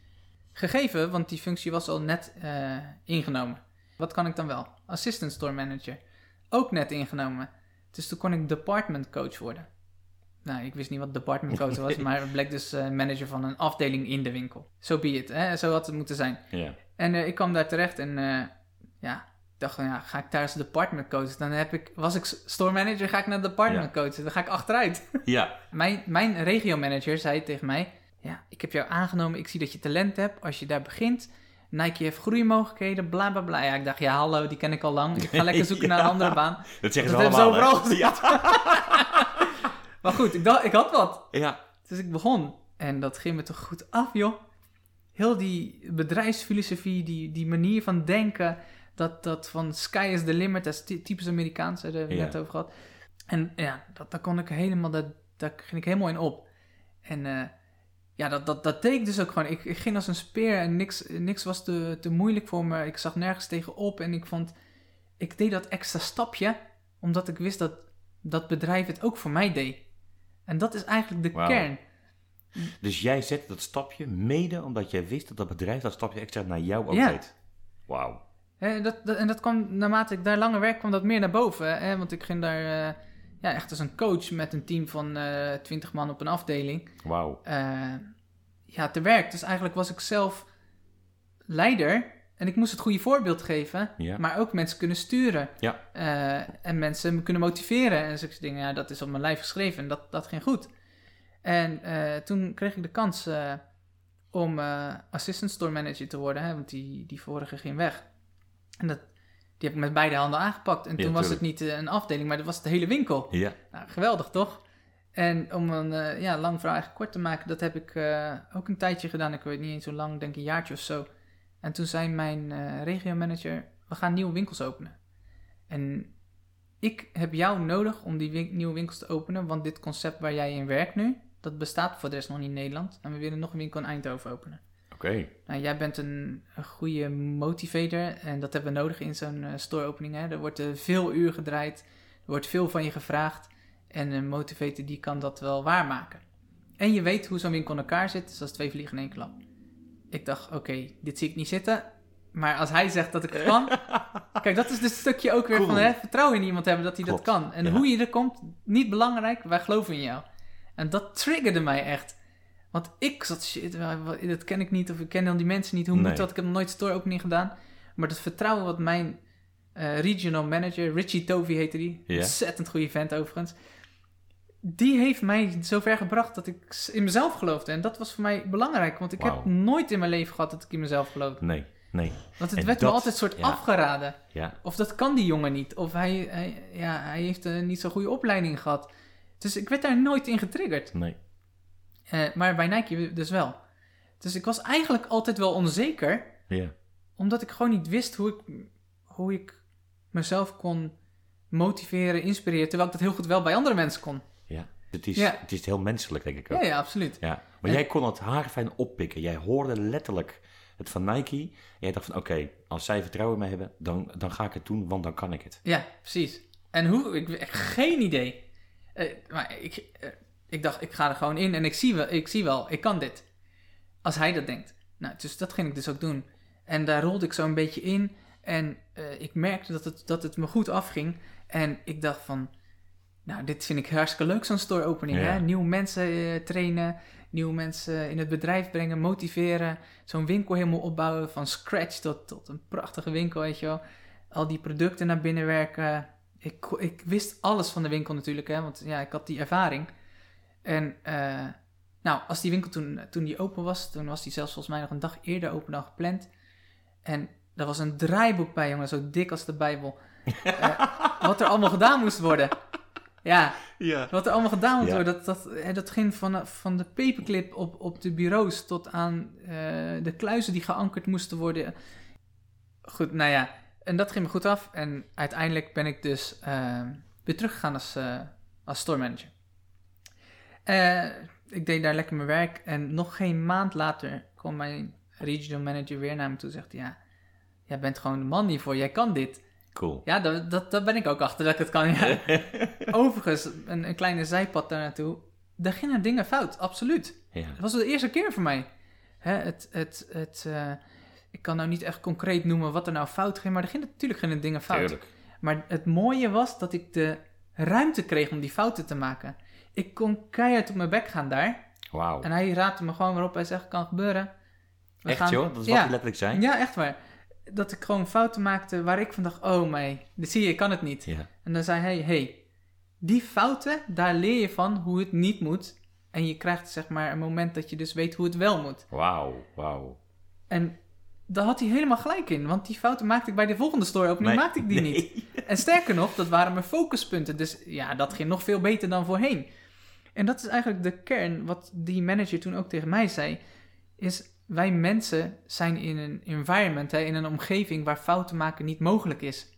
gegeven, want die functie was al net eh, ingenomen. Wat kan ik dan wel? Assistant store manager. Ook net ingenomen. Dus toen kon ik department coach worden. Nou, ik wist niet wat department coach was, maar het bleek dus eh, manager van een afdeling in de winkel. Zo so be it, hè? zo had het moeten zijn. En eh, ik kwam daar terecht en eh, ja, dacht van ja, ga ik daar als department coach? Dan heb ik, was ik store manager, ga ik naar department coach. Dan ga ik achteruit. Ja. mijn, mijn regio manager zei tegen mij, ja, ik heb jou aangenomen, ik zie dat je talent hebt. Als je daar begint, Nike heeft groeimogelijkheden, bla bla bla. Ja, ik dacht, ja hallo, die ken ik al lang. Ik ga lekker zoeken naar een andere baan. Dat zeggen Dat ze hebben ze allemaal, gezegd. Maar goed, ik, dacht, ik had wat. Ja. Dus ik begon. En dat ging me toch goed af, joh. Heel die bedrijfsfilosofie, die, die manier van denken. Dat, dat van sky is the limit, dat is ty- typisch Amerikaans, daar hebben we Ja. net over gehad. En ja, dat, daar kon ik helemaal, dat, daar ging ik helemaal in op. En eh, ja, dat, dat, dat deed ik dus ook gewoon. Ik, ik ging als een speer en niks, niks was te, te moeilijk voor me. Ik zag nergens tegenop en ik vond, ik deed dat extra stapje, omdat ik wist dat dat bedrijf het ook voor mij deed. En dat is eigenlijk de kern. Dus jij zette dat stapje mede omdat jij wist dat dat bedrijf dat stapje extra naar jou ook Ja. deed. Wauw. Hè, dat, dat, en dat kwam, naarmate ik daar langer werk, kwam dat meer naar boven. Hè? Want ik ging daar eh, ja, echt als een coach met een team van eh 20 man op een afdeling Wauw. eh, ja, te werk. Dus eigenlijk was ik zelf leider en ik moest het goede voorbeeld geven, Ja. maar ook mensen kunnen sturen. Ja. Eh, en mensen me kunnen motiveren en zulke dingen. Ja, dat is op mijn lijf geschreven en dat, dat ging goed. En eh, toen kreeg ik de kans eh, om assistant store manager te worden, hè, want die, die vorige ging weg. En dat, die heb ik met beide handen aangepakt. En Ja, toen was het niet een afdeling, maar dat was de hele winkel. Ja. Nou, geweldig toch? En om een ja, lang verhaal eigenlijk kort te maken, dat heb ik ook een tijdje gedaan. Ik weet niet eens zo lang, denk een jaartje of zo. En toen zei mijn eh regiomanager, we gaan nieuwe winkels openen. En ik heb jou nodig om die win- nieuwe winkels te openen, want dit concept waar jij in werkt nu, dat bestaat voor de rest nog niet in Nederland. En we willen nog een winkel in Eindhoven openen. Oké. Nou, jij bent een, een goede motivator en dat hebben we nodig in zo'n eh, store-opening. Er wordt eh, veel uur gedraaid, er wordt veel van je gevraagd en een motivator die kan dat wel waarmaken. En je weet hoe zo'n winkel in elkaar zit, dus dat is twee vliegen in één klap. Ik dacht, oké, dit zie ik niet zitten, maar als hij zegt dat ik het kan... Kijk, dat is dus een stukje ook weer Cool. van hè, vertrouwen in iemand hebben dat hij Klopt, dat kan. En ja. hoe je er komt, niet belangrijk, wij geloven in jou. En dat triggerde mij echt. Want ik zat shit, dat ken ik niet, of ik ken dan die mensen niet. Hoe Nee. moet dat? Ik heb nog nooit store opening gedaan. Maar dat vertrouwen wat mijn eh, regional manager, Richie Tovey heette die, ontzettend goede vent overigens. Die heeft mij zover gebracht dat ik in mezelf geloofde. En dat was voor mij belangrijk, want ik heb nooit in mijn leven gehad dat ik in mezelf geloofde. Nee. Nee. Want het En werd me dat- altijd soort ja. afgeraden. Ja. Of dat kan die jongen niet. Of hij, hij, ja, hij heeft een niet zo'n goede opleiding gehad. Dus ik werd daar nooit in getriggerd. Nee. Eh, maar bij Nike dus wel. Dus ik was eigenlijk altijd wel onzeker. Ja. Omdat ik gewoon niet wist hoe ik, hoe ik mezelf kon motiveren, inspireren. Terwijl ik dat heel goed wel bij andere mensen kon. Het is, Ja. het is heel menselijk, denk ik ook. Ja, ja, absoluut. Ja, maar En- jij kon het haarfijn oppikken. Jij hoorde letterlijk het van Nike. Jij dacht van, oké, als zij vertrouwen in mij hebben, dan, dan ga ik het doen, want dan kan ik het. Ja, precies. En hoe? Ik echt geen idee. Eh, maar ik, eh, ik dacht, ik ga er gewoon in en ik zie, wel, ik zie wel, ik kan dit. Als hij dat denkt. Nou, dus dat ging ik dus ook doen. En daar rolde ik zo een beetje in. En eh, ik merkte dat het, dat het me goed afging. En ik dacht van, nou, dit vind ik hartstikke leuk, zo'n store opening. Ja. Hè? Nieuwe mensen eh, trainen, nieuwe mensen in het bedrijf brengen, motiveren. Zo'n winkel helemaal opbouwen, van scratch tot, tot een prachtige winkel, weet je wel. Al die producten naar binnen werken. Ik, ik wist alles van de winkel natuurlijk, hè, want ja, ik had die ervaring. En eh, nou, als die winkel toen, toen die open was, toen was die zelfs volgens mij nog een dag eerder open dan gepland. En daar was een draaiboek bij, jongen, zo dik als de Bijbel. Eh, wat er allemaal gedaan moest worden. Ja, Ja. wat er allemaal gedaan moet Ja. worden. Dat, dat, hè, dat ging van, van de paperclip op, op de bureaus tot aan eh, de kluizen die geankerd moesten worden. Goed, nou ja. En dat ging me goed af. En uiteindelijk ben ik dus eh, weer teruggegaan als, eh, als store manager. Eh, ik deed daar lekker mijn werk en nog geen maand later kwam mijn regional manager weer naar me toe en zegt, ja, jij bent gewoon de man hiervoor, jij kan dit. Cool. Ja, dat, dat, dat ben ik ook achter dat ik het kan. Ja. Overigens, een, een kleine zijpad daar naartoe. Daar gingen dingen fout, absoluut. Ja. Dat was de eerste keer voor mij. Hè, het, het, het, eh, ik kan nou niet echt concreet noemen wat er nou fout ging, maar er gingen natuurlijk geen dingen fout. Tuurlijk. Maar het mooie was dat ik de ruimte kreeg om die fouten te maken. Ik kon keihard op mijn bek gaan daar. Wauw. En hij raadde me gewoon weer op. Hij zegt, kan gebeuren. We Echt gaan- joh? Dat is wat Ja. hij letterlijk zei? Ja, echt waar. Dat ik gewoon fouten maakte waar ik van dacht, oh mij, dit zie je, ik kan het niet. Ja. En dan zei hij, hey, die fouten, daar leer je van hoe het niet moet. En je krijgt zeg maar een moment dat je dus weet hoe het wel moet. Wauw, wauw. En daar had hij helemaal gelijk in. Want die fouten maakte ik bij de volgende store opening, Nee, maakte ik die nee. niet. En sterker nog, dat waren mijn focuspunten. Dus ja, dat ging nog veel beter dan voorheen. En dat is eigenlijk de kern, wat die manager toen ook tegen mij zei. Is wij mensen zijn in een environment, hè, in een omgeving waar fouten maken niet mogelijk is.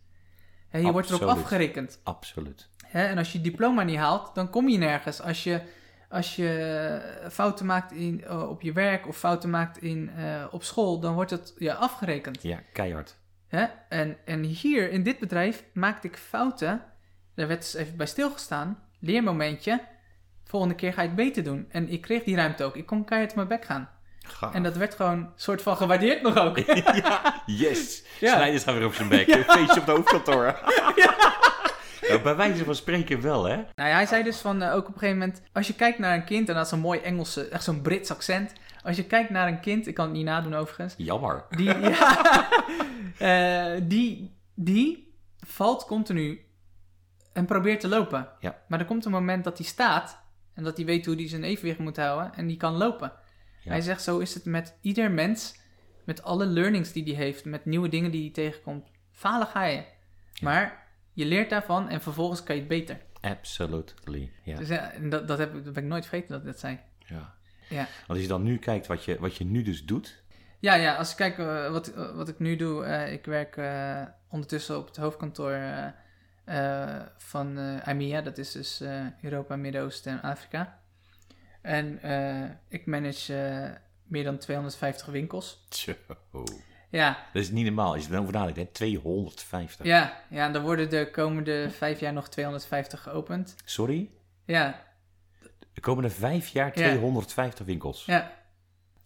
Hè, je wordt erop afgerekend. Absoluut. Hè? En als je je diploma niet haalt, dan kom je nergens. Als je, als je fouten maakt in, eh, op je werk of fouten maakt in, eh, op school, dan wordt het ja, afgerekend. Ja, keihard. Hè? En, en hier in dit bedrijf maakte ik fouten. Daar werd dus even bij stilgestaan. Leermomentje. Volgende keer ga je het beter doen. En ik kreeg die ruimte ook. Ik kon keihard mijn bek gaan. Gaaf. En dat werd gewoon soort van gewaardeerd nog ook. ja, yes. Ja. Snijders gaan weer op zijn bek. Een feestje op het hoofdkantoor. Nou, bij wijze van spreken wel, hè? Nou ja, hij zei dus van eh, ook op een gegeven moment, als je kijkt naar een kind, en dat is een mooi Engelse, echt zo'n Brits accent. Als je kijkt naar een kind, ik kan het niet nadoen overigens, Jammer. die, ja, eh, die, die valt continu en probeert te lopen. Ja. Maar er komt een moment dat hij staat en dat hij weet hoe hij zijn evenwicht moet houden en die kan lopen. Ja. Hij zegt, zo is het met ieder mens, met alle learnings die hij heeft, met nieuwe dingen die hij tegenkomt. Falen ga je. Maar je leert daarvan en vervolgens kan je het beter. Absolutely. Ja. Dus ja, dat, dat, heb, ik- dat ben ik nooit vergeten dat ik dat zei. ja. Ja. Want als je dan nu kijkt wat je, wat je nu dus doet. Ja, ja, als ik kijk eh, wat, eh, wat ik nu doe. eh, ik werk ondertussen op het hoofdkantoor van IMEA. Dat is dus Europa, Midden-Oosten en Afrika. En eh, ik manage eh, meer dan 250 winkels. Ja, Dat is niet normaal. Je erover nadenkt, hè? 250. ja, ja, en dan worden de komende vijf jaar nog 250 geopend. Sorry? Ja, De komende vijf jaar 250 winkels. ja,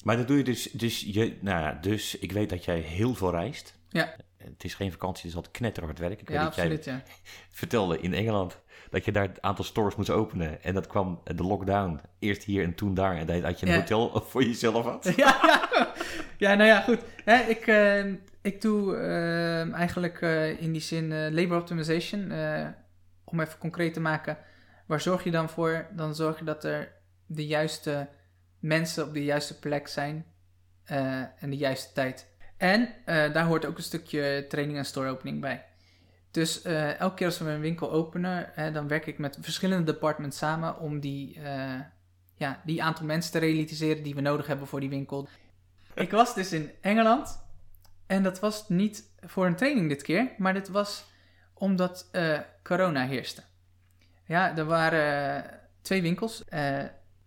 Maar dat doe je dus, dus, je, nou ja, dus ik weet dat jij heel veel reist. Ja. Het is geen vakantie, is altijd knetterhard werk. Ik weet ja, dat jij ja. vertelde in Engeland dat je daar het aantal stores moest openen. En dat kwam de lockdown. Eerst hier en toen daar. En dat dat je een Ja. hotel voor jezelf had. ja, ja. ja, nou ja, goed. Hè, ik, eh, ik doe eh, eigenlijk eh, in die zin eh, labor optimization. eh, om even concreet te maken, waar zorg je dan voor? Dan zorg je dat er de juiste mensen op de juiste plek zijn eh, en de juiste tijd. En eh, daar hoort ook een stukje training en store opening bij. Dus eh, elke keer als we een winkel openen, hè, dan werk ik met verschillende departments samen om die, eh, ja, die aantal mensen te realiseren die we nodig hebben voor die winkel. Ik was dus in Engeland en dat was niet voor een training dit keer, maar dit was omdat corona heerste. Ja, er waren twee winkels,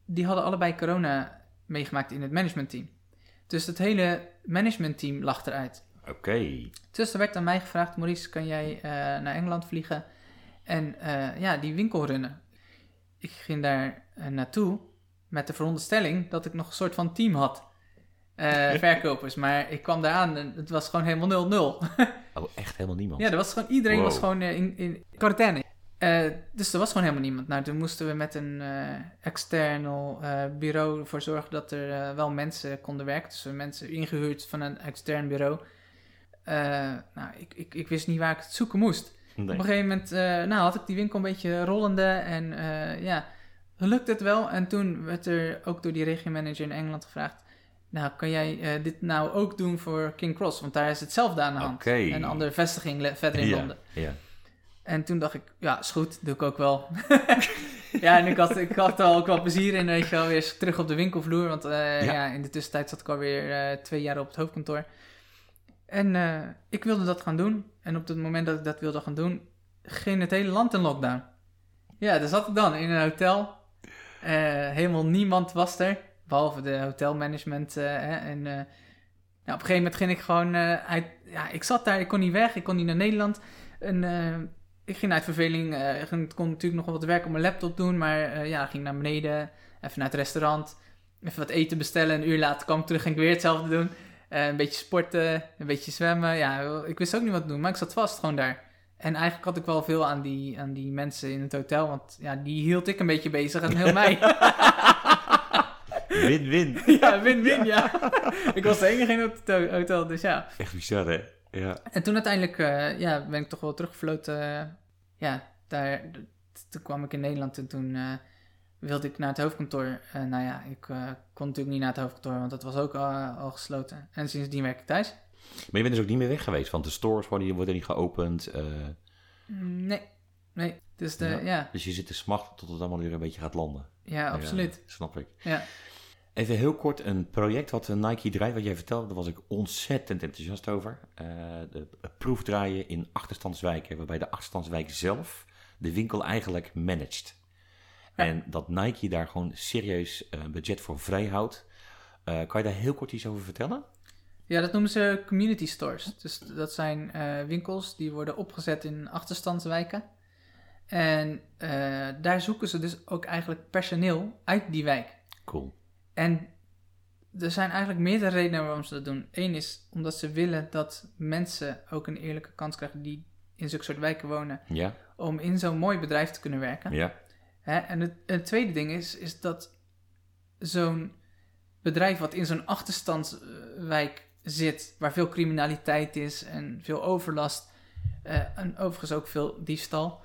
die hadden allebei corona meegemaakt in het managementteam. Dus het hele managementteam lag eruit. Oké. Dus er werd aan mij gevraagd, Maurice, kan jij eh, naar Engeland vliegen en eh, ja, die winkel runnen? Ik ging daar eh, naartoe met de veronderstelling dat ik nog een soort van team had. verkopers, maar ik kwam daar aan en het was gewoon helemaal 0-0. Oh, echt helemaal niemand. ja, er was gewoon, iedereen was gewoon in, in quarantaine. Eh, dus er was gewoon helemaal niemand. Nou, toen moesten we met een eh external eh, bureau ervoor zorgen dat er wel mensen konden werken. Dus we mensen ingehuurd van een extern bureau. Nou, ik, ik, ik wist niet waar ik het zoeken moest. Nee. Op een gegeven moment nou, had ik die winkel een beetje rollende en ja, lukte het wel. En toen werd er ook door die regiomanager in Engeland gevraagd... Nou, kan jij dit nou ook doen voor King Cross? Want daar is hetzelfde aan de hand. Oké. Een andere vestiging verder in ja. Londen. Ja. En toen dacht ik, ja, is goed, doe ik ook wel. ja, en ik had, ik had er ook wel plezier in, weet je wel, weer terug op de winkelvloer. Want eh, Ja. ja. in de tussentijd zat ik alweer eh twee jaar op het hoofdkantoor. En eh, ik wilde dat gaan doen. En op het moment dat ik dat wilde gaan doen, ging het hele land in lockdown. Ja, daar zat ik dan in een hotel. Helemaal niemand was er, behalve de hotelmanagement. en nou, op een gegeven moment ging ik gewoon uit... Ja, ik zat daar, ik kon niet weg, ik kon niet naar Nederland. En ik ging uit verveling, eh, ik kon natuurlijk nog wel wat werk op mijn laptop doen. Maar eh, ja, ging naar beneden, even naar het restaurant. Even wat eten bestellen. Een uur later kwam ik terug, ging ik weer hetzelfde doen. Eh, een beetje sporten, een beetje zwemmen. Ja, ik wist ook niet wat te doen, maar ik zat vast gewoon daar. En eigenlijk had ik wel veel aan die, aan die mensen in het hotel, want ja, die hield ik een beetje bezig en heel mij. Win-win. ja, win-win, ja. ik was de enige in het hotel- hotel, dus ja. Echt bizar, hè? Ja. En toen uiteindelijk eh, ja, ben ik toch wel teruggefloten. eh, ja, daar, toen kwam ik in Nederland en toen eh, wilde ik naar het hoofdkantoor. Nou ja, ik kon natuurlijk niet naar het hoofdkantoor, want dat was ook al, al gesloten. En sindsdien werk ik thuis. Maar je bent dus ook niet meer weg geweest, want de stores worden, worden niet geopend. Nee, nee. Dus de, Ja. ja, dus je zit te smachten tot het allemaal weer een beetje gaat landen. ja, absoluut. Ja, snap ik. Ja. Even heel kort, een project wat eh, Nike draait, wat jij vertelde, daar was ik ontzettend enthousiast over. Eh, de proefdraaien in achterstandswijken, waarbij de achterstandswijk zelf de winkel eigenlijk managt. Ja. En dat Nike daar gewoon serieus eh, budget voor vrij houdt. Eh, kan je daar heel kort iets over vertellen? Ja, dat noemen ze community stores. Dus dat zijn eh, winkels die worden opgezet in achterstandswijken. En eh, daar zoeken ze dus ook eigenlijk personeel uit die wijk. Cool. En er zijn eigenlijk meerdere redenen waarom ze dat doen. Eén is omdat ze willen dat mensen ook een eerlijke kans krijgen die in zulke soort wijken wonen, Ja? om in zo'n mooi bedrijf te kunnen werken. Ja? Hè? En het, het tweede ding is, is dat zo'n bedrijf wat in zo'n achterstandswijk zit, waar veel criminaliteit is en veel overlast, eh, en overigens ook veel diefstal,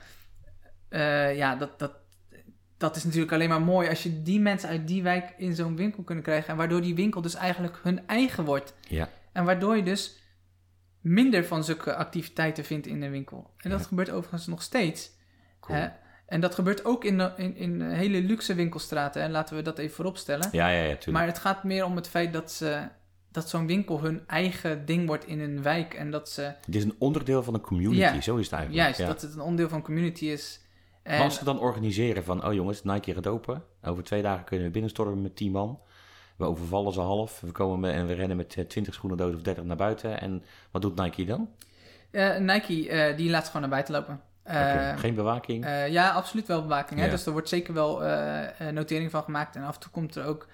eh, ja, dat, dat, dat is natuurlijk alleen maar mooi als je die mensen uit die wijk in zo'n winkel kunnen krijgen. En waardoor die winkel dus eigenlijk hun eigen wordt. Ja. En waardoor je dus minder van zulke activiteiten vindt in de winkel. En dat Ja. gebeurt overigens nog steeds. Cool. Hè? En dat gebeurt ook in, de- in, in hele luxe winkelstraten. En laten we dat even vooropstellen. Ja, ja, ja, tuurlijk. maar het gaat meer om het feit dat, ze, dat zo'n winkel hun eigen ding wordt in een wijk. En dat ze, Het is een onderdeel van een community, Ja. zo is het eigenlijk. juist, ja. dat het een onderdeel van een community is. En, Maar als ze dan organiseren van, oh jongens, Nike gaat open. Over twee dagen kunnen we binnenstormen met 10 man. We overvallen ze half. We komen met, en we rennen met eh, 20 schoenendozen of 30 naar buiten. En wat doet Nike dan? eh, Nike, eh, die laat ze gewoon naar buiten lopen. Geen bewaking? Ja, absoluut wel bewaking. Hè? Ja. Dus er wordt zeker wel notering van gemaakt. En af en toe komt er ook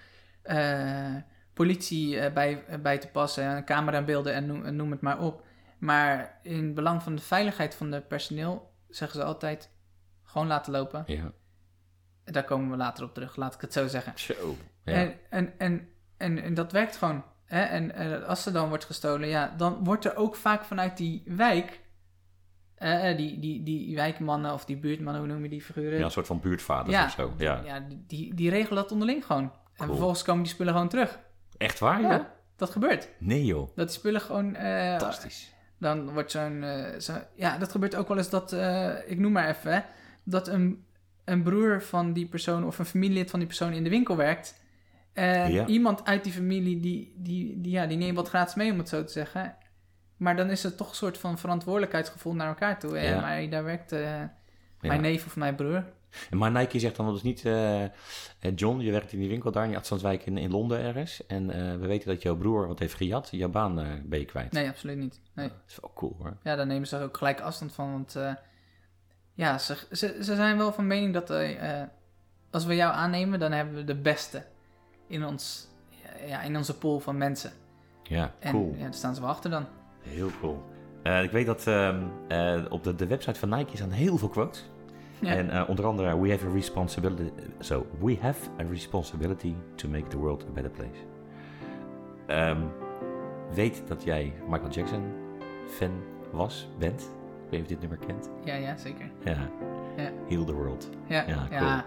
politie bij, bij te passen. En camerabeelden en noem, en noem het maar op. Maar in belang van de veiligheid van het personeel zeggen ze altijd gewoon laten lopen. ja. Daar komen we later op terug, laat ik het zo zeggen. Zo. Ja. En, en, en, en, en dat werkt gewoon. Hè? En eh, als er dan wordt gestolen, ja, dan wordt er ook vaak vanuit die wijk, eh, die, die, die wijkmannen of die buurtmannen, hoe noem je die figuren? ja, een soort van buurtvaders Ja. of zo. Ja. Ja, die, die, regelen dat onderling gewoon. En vervolgens komen die spullen gewoon terug. Echt waar, Ja, dat gebeurt. Nee, joh. Dat die spullen gewoon... eh, Fantastisch. dan wordt zo'n... eh, zo, ja, dat gebeurt ook wel eens dat... eh, ik noem maar even, hè, dat een, een broer van die persoon of een familielid van die persoon in de winkel werkt. En Ja. iemand uit die familie, die, die, die, ja, die neemt wat gratis mee, om het zo te zeggen. Maar dan is het toch een soort van verantwoordelijkheidsgevoel naar elkaar toe. Ja. Maar daar werkt eh, Ja. mijn neef of mijn broer. Maar Nike zegt dan dus niet, eh, eh, John, je werkt in die winkel daar in die Afstandswijk in, in Londen ergens. En we weten dat jouw broer wat heeft gejat. Jouw baan ben je kwijt. Nee, absoluut niet. Nee. Dat is wel cool hoor. Ja, daar nemen ze ook gelijk afstand van. Want ja, ze, ze, ze zijn wel van mening dat eh, als we jou aannemen, dan hebben we de beste in, ons, ja, in onze pool van mensen. Ja, En cool. ja, daar staan ze wel achter dan. Heel cool. Eh, ik weet dat ehm, eh, op de, de website van Nike staan heel veel quotes. Ja. En onder andere, we have a responsibility. So, we have a responsibility to make the world a better place. Ehm, weet dat jij Michael Jackson fan was, bent. Ik weet niet of je dit nummer kent. Ja, ja, zeker. Ja. Ja. Heal the world. Ja, Ja, ja, cool. Het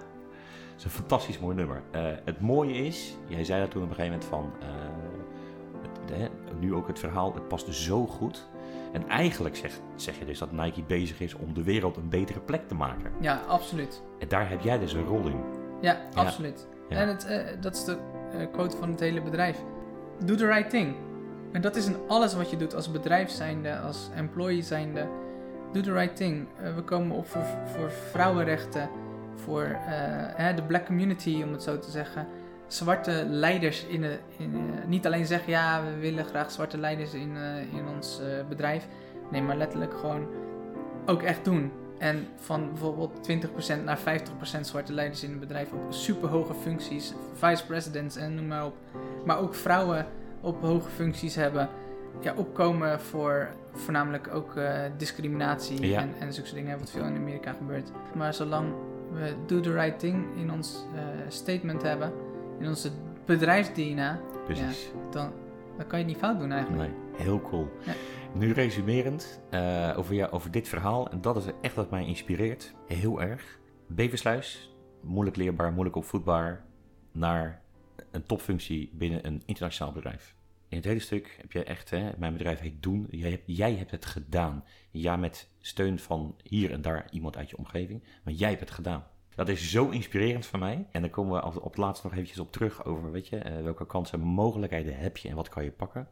is een fantastisch mooi nummer. Eh, het mooie is, jij zei dat toen op een gegeven moment van, eh, het, hè, nu ook het verhaal, het past zo goed. En eigenlijk zeg, zeg je dus dat Nike bezig is om de wereld een betere plek te maken. ja, absoluut. En daar heb jij dus een rol in. Ja, absoluut. Ja. En het, eh, dat is de quote van het hele bedrijf. Do the right thing. En dat is in alles wat je doet als bedrijf zijnde, als employee zijnde. Do the right thing. Eh, we komen op voor, voor vrouwenrechten, voor eh, de black community, om het zo te zeggen. Zwarte leiders in, de, in eh, niet alleen zeggen ja, we willen graag zwarte leiders in, in ons bedrijf. Nee, maar letterlijk gewoon ook echt doen. En van bijvoorbeeld 20% naar 50% zwarte leiders in het bedrijf op superhoge functies, vice presidents en noem maar op. Maar ook vrouwen op hoge functies hebben. Ja, opkomen voor voornamelijk ook eh, discriminatie Ja. en, en zulke dingen, wat veel in Amerika gebeurt. Maar zolang we do the right thing in ons eh, statement hebben, in onze bedrijfs-DNA, dan, dan kan je het niet fout doen eigenlijk. Nee, heel cool. Ja. Nu resumerend eh, over, jou, over dit verhaal, en dat is echt wat mij inspireert, heel erg. Beversluis, moeilijk leerbaar, moeilijk opvoedbaar, naar een topfunctie binnen een internationaal bedrijf. In het hele stuk heb jij echt, hè, mijn bedrijf heet Doen, jij hebt, jij hebt het gedaan. Ja, met steun van hier en daar iemand uit je omgeving, maar jij hebt het gedaan. Dat is zo inspirerend voor mij. En dan komen we op het laatst nog eventjes op terug over, weet je, eh, welke kansen en mogelijkheden heb je en wat kan je pakken.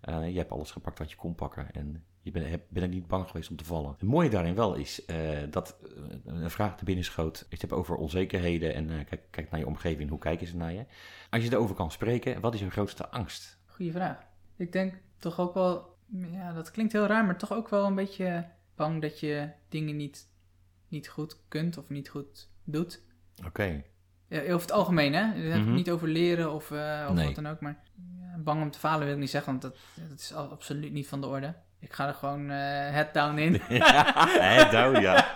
Eh, je hebt alles gepakt wat je kon pakken en je bent, heb- er niet bang geweest om te vallen. Het mooie daarin wel is eh, dat een vraag te binnen schoot. Je hebt over onzekerheden en kijk, kijk naar je omgeving, hoe kijken ze naar je? Als je erover kan spreken, wat is je grootste angst? Goeie vraag. Ik denk toch ook wel, ja, dat klinkt heel raar, maar toch ook wel een beetje bang dat je dingen niet, niet goed kunt of niet goed doet. Oké, Ja, over het algemeen, hè? Mhm. niet over leren of, eh, of Nee. wat dan ook, maar ja, bang om te falen wil ik niet zeggen, want dat, dat is absoluut niet van de orde. Ik ga er gewoon eh head down in. Hè, nou ja.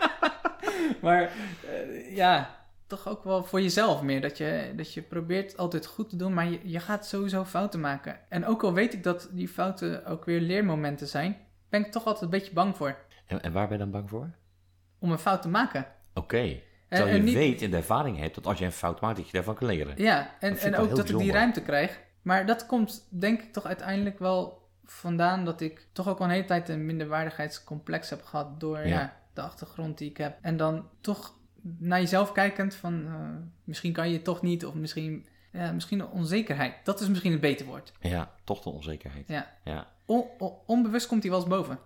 maar eh, ja, toch ook wel voor jezelf meer. Dat je, dat je probeert altijd goed te doen, maar je, je gaat sowieso fouten maken. En ook al weet ik dat die fouten ook weer leermomenten zijn, ben ik toch altijd een beetje bang voor. En, en waar ben je dan bang voor? Om een fout te maken. Oké. Terwijl je en niet- weet en de ervaring hebt dat als je een fout maakt, dat je daarvan kan leren. Ja, en, en ook dat ik die ruimte krijg. Maar dat komt denk ik toch uiteindelijk wel vandaan dat ik toch ook al een hele tijd een minderwaardigheidscomplex heb gehad door Ja. ja. de achtergrond die ik heb. En dan toch naar jezelf kijkend van eh, misschien kan je het toch niet of misschien, ja, misschien onzekerheid. Dat is misschien het beter woord. Ja, toch de onzekerheid. Ja. Ja. On- on- onbewust komt die wel eens boven.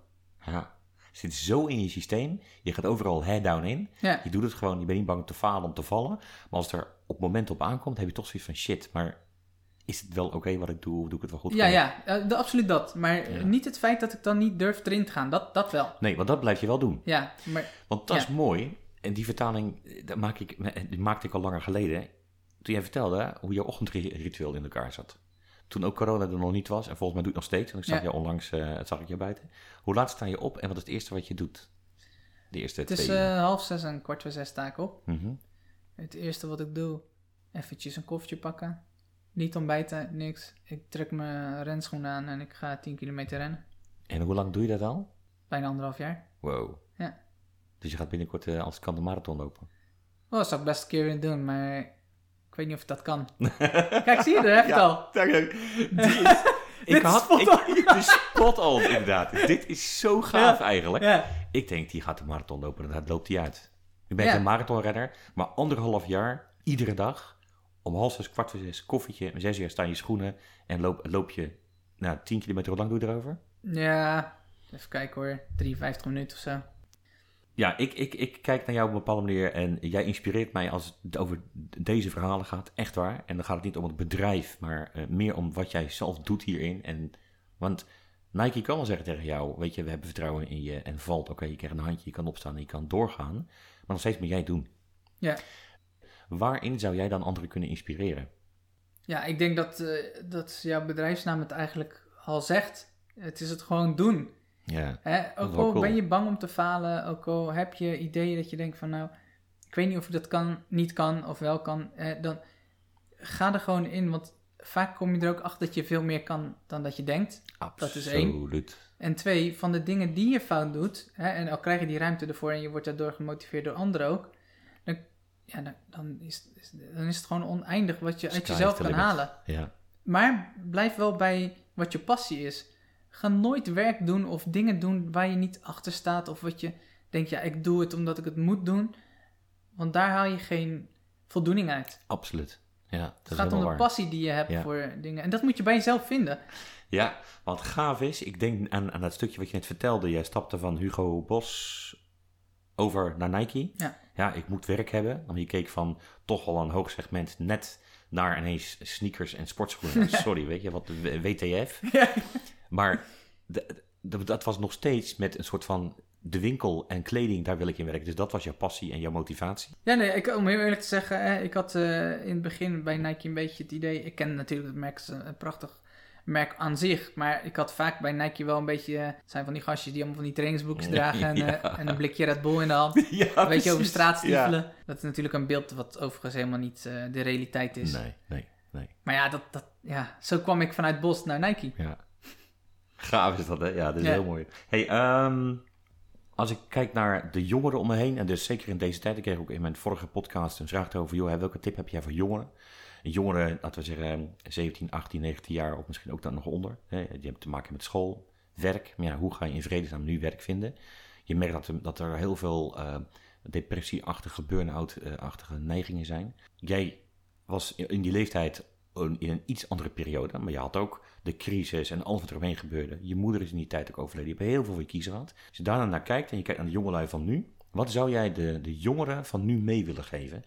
ja. Zit zo in je systeem. Je gaat overal head down in. Ja, Je doet het gewoon. Je bent niet bang om te falen, om te vallen. Maar als het er op het moment op aankomt, heb je toch zoiets van shit. Maar is het wel oké wat ik doe? Doe ik het wel goed? ja, ja de- absoluut dat. Maar Ja. niet het feit dat ik dan niet durf erin te gaan. Dat, dat wel. Nee, want dat blijf je wel doen. Ja, maar Want dat Ja. is mooi. En die vertaling eh, dat maak ik, die maakte ik al langer geleden. Toen jij vertelde hoe jouw ochtendritueel in elkaar zat. Toen ook corona er nog niet was. En volgens mij doe ik het nog steeds. Want ik zag Ja. je onlangs, eh het zag ik je buiten. Hoe laat sta je op en wat is het eerste wat je doet? De eerste het is twee eh, half zes en kwart voor zes sta ik op. Mhm. Het eerste wat ik doe, eventjes een koffietje pakken. Niet ontbijten, niks. Ik trek mijn renschoenen aan en ik ga 10 kilometer rennen. En hoe lang doe je dat al? Bijna anderhalf jaar. Wow. Ja. Dus je gaat binnenkort eh, als het kan de marathon lopen. Oh, dat zou ik best een keer willen doen, maar ik weet niet of dat kan. Kijk, zie je, daar heb je het al. Is, ik had spot ik, de spot on, inderdaad. Dit is zo gaaf eigenlijk. Ja, Ik denk, die gaat de marathon lopen en dat loopt hij uit. Ik ben Ja. geen marathonrenner, maar anderhalf jaar, iedere dag, om half zes, kwart voor zes, koffietje, om zes uur sta je schoenen en loop, loop je, nou, 10 kilometer, hoe lang doe je erover? ja. even kijken hoor, 53 minuten of zo. Ja, ik, ik, ik kijk naar jou op een bepaalde manier en jij inspireert mij als het over deze verhalen gaat, echt waar. En dan gaat het niet om het bedrijf, maar eh, meer om wat jij zelf doet hierin. En, want Nike kan wel zeggen tegen jou, weet je, we hebben vertrouwen in je en valt, oké, je krijgt een handje, je kan opstaan en je kan doorgaan. Maar nog steeds moet jij het doen. Ja. Waarin zou jij dan anderen kunnen inspireren? Ja, ik denk dat, eh, dat jouw bedrijfsnaam het eigenlijk al zegt. Het is het gewoon doen. Ja, Ook al cool. ben je bang om te falen, ook al heb je ideeën dat je denkt van nou, ik weet niet of ik dat kan, niet kan of wel kan, hè, dan ga er gewoon in, want vaak kom je er ook achter dat je veel meer kan dan dat je denkt. absoluut. is één. En twee, van de dingen die je fout doet, hè, en al krijg je die ruimte ervoor en je wordt daardoor gemotiveerd door anderen ook, dan, ja, dan, dan, is, dan is het gewoon oneindig wat je uit jezelf kan limit. halen. Ja, Maar blijf wel bij wat je passie is. Ga nooit werk doen of dingen doen waar je niet achter staat. Of wat je denkt, ja, ik doe het omdat ik het moet doen. Want daar haal je geen voldoening uit. absoluut. Ja, dat Het gaat om de waar. passie die je hebt Ja. voor dingen. En dat moet je bij jezelf vinden. Ja, wat gaaf is, ik denk aan, aan dat stukje wat je net vertelde. Jij stapte van Hugo Bos over naar Nike. Ja. ja, ik moet werk hebben. Dan je keek van toch wel een hoog segment net naar ineens sneakers en sportschoenen. Sorry, weet je, wat de WTF. Ja. Maar dat was nog steeds met een soort van de winkel en kleding, daar wil ik in werken. Dus dat was jouw passie en jouw motivatie. Ja, nee, ik, om heel eerlijk te zeggen, hè, ik had eh, in het begin bij Nike een beetje het idee. Ik ken natuurlijk het merk, een, een prachtig merk aan zich. Maar ik had vaak bij Nike wel een beetje. eh, het zijn van die gastjes die allemaal van die trainingsbroekjes dragen. En, eh, en een blikje Red Bull in de hand. ja, Weet je, over straat Ja. stiefelen. Dat is natuurlijk een beeld wat overigens helemaal niet de realiteit is. Nee, nee, nee. Maar ja, dat, dat, ja, zo kwam ik vanuit Bos naar Nike. Ja. Gaaf is dat, hè? Ja, dat is Ja. heel mooi. Hey, ehm, als ik kijk naar de jongeren om me heen, en dus zeker in deze tijd, ik kreeg ook in mijn vorige podcast een vraag over, joh, welke tip heb jij voor jongeren? Jongeren, laten we zeggen 17, 18, 19 jaar, of misschien ook dan nog onder. Hè? Die hebben te maken met school, werk. Maar ja, hoe ga je in vredesnaam nu werk vinden? Je merkt dat er, dat er heel veel eh, depressieachtige, burn-out-achtige neigingen zijn. Jij was in die leeftijd in een iets andere periode, maar je had ook de crisis en alles wat er omheen gebeurde. Je moeder is in die tijd ook overleden. Je hebt heel veel voor je kiezen gehad. Als je daarna naar kijkt en je kijkt naar de jongelui van nu, wat zou jij de, de jongeren van nu mee willen geven?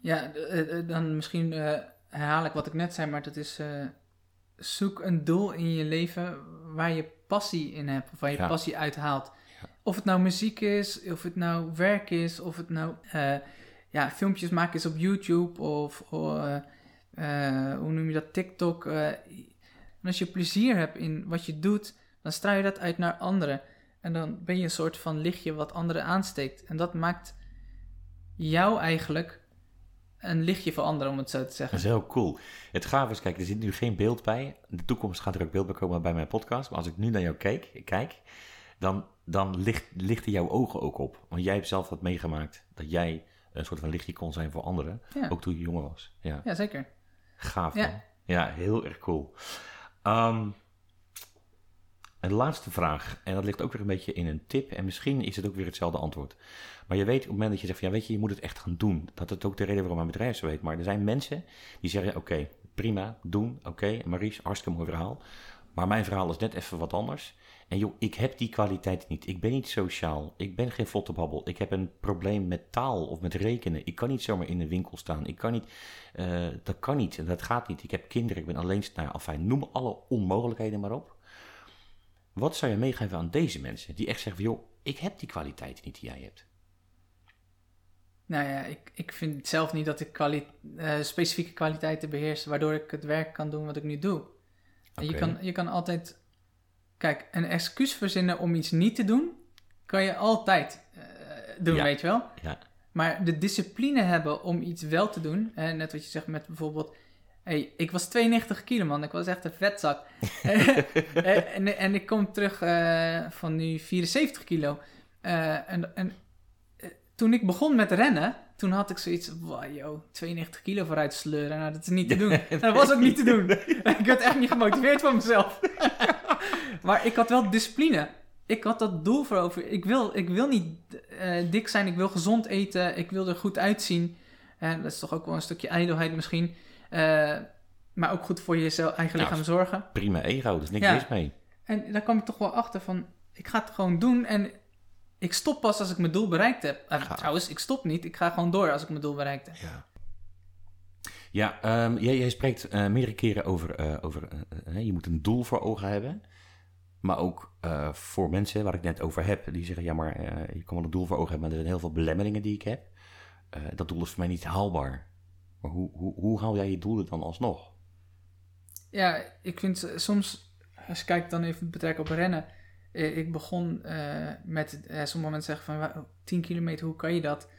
Ja, eh, eh, dan misschien eh, herhaal ik wat ik net zei, maar dat is zoek een doel in je leven waar je passie in hebt, of waar je Ja. passie uithaalt. Ja. Of het nou muziek is, of het nou werk is, of het nou ja, filmpjes maken is op YouTube, of eh, hoe noem je dat, TikTok. En als je plezier hebt in wat je doet, dan straal je dat uit naar anderen. En dan ben je een soort van lichtje wat anderen aansteekt. En dat maakt jou eigenlijk een lichtje voor anderen, om het zo te Dat zeggen. is heel cool. Het gaaf is, kijk, er zit nu geen beeld bij. In de toekomst gaat er ook beeld bij komen bij mijn podcast. Maar als ik nu naar jou kijk, kijk dan, dan licht, lichten jouw ogen ook op. Want jij hebt zelf wat meegemaakt. Dat jij een soort van lichtje kon zijn voor anderen. Ja, Ook toen je jonger was. Ja, ja zeker. gaaf Ja. man. Ja, heel erg cool. Ehm, een laatste vraag. En dat ligt ook weer een beetje in een tip. En misschien is het ook weer hetzelfde antwoord. Maar je weet op het moment dat je zegt van ja, weet je, je moet het echt gaan doen. Dat is ook de reden waarom mijn bedrijf zo heet. Maar er zijn mensen die zeggen, oké, prima, doen, oké. Maries, hartstikke mooi verhaal. Maar mijn verhaal is net even wat anders. En joh, ik heb die kwaliteit niet. Ik ben niet sociaal. Ik ben geen vlotte babbel. Ik heb een probleem met taal of met rekenen. Ik kan niet zomaar in een winkel staan. Ik kan niet, eh, dat kan niet en dat gaat niet. Ik heb kinderen, ik ben alleen, nou afijn, noem alle onmogelijkheden maar op. Wat zou je meegeven aan deze mensen die echt zeggen van, joh, ik heb die kwaliteit niet die jij hebt? Nou ja, ik, ik vind zelf niet dat ik kwali- eh, specifieke kwaliteiten beheers, waardoor ik het werk kan doen wat ik nu doe. Je, kan, je kan altijd... Kijk, een excuus verzinnen om iets niet te doen, kan je altijd eh, doen, Ja. weet je wel? Ja, Maar de discipline hebben om iets wel te doen, hè, net wat je zegt met bijvoorbeeld... Hey, ik was 92 kilo, man. Ik was echt een vetzak. en, en, en ik kom terug eh, van nu 74 kilo. Eh, en en eh, toen ik begon met rennen, toen had ik zoiets... Wow, yo, 92 kilo vooruit sleuren. Nou, dat is niet te doen. En dat was ook niet te doen. ik werd echt niet gemotiveerd van mezelf. Maar ik had wel discipline. Ik had dat doel voor over. Ik wil, ik wil niet eh, dik zijn, ik wil gezond eten, ik wil er goed uitzien. En dat is toch ook wel een stukje ijdelheid misschien. Eh, maar ook goed voor jezelf, eigen lichaam zorgen. prima ego, er is niks Ja. mis mee. En daar kwam ik toch wel achter van, ik ga het gewoon doen en ik stop pas als ik mijn doel bereikt heb. Eh, trouwens, ik stop niet, ik ga gewoon door als ik mijn doel bereikt heb. Ja. Ja, ehm, jij, jij spreekt eh, meerdere keren over, eh, over eh, eh, je moet een doel voor ogen hebben. Maar ook eh, voor mensen waar ik net over heb, die zeggen, ja maar eh, je kan wel een doel voor ogen hebben, maar er zijn heel veel belemmeringen die ik heb. Eh, dat doel is voor mij niet haalbaar. Maar hoe, hoe, hoe haal jij je doelen dan alsnog? Ja, ik vind soms, als je kijkt dan even betrekken op rennen. Ik begon met, sommige mensen zeggen van "Wa- 10 kilometer, hoe kan je dat?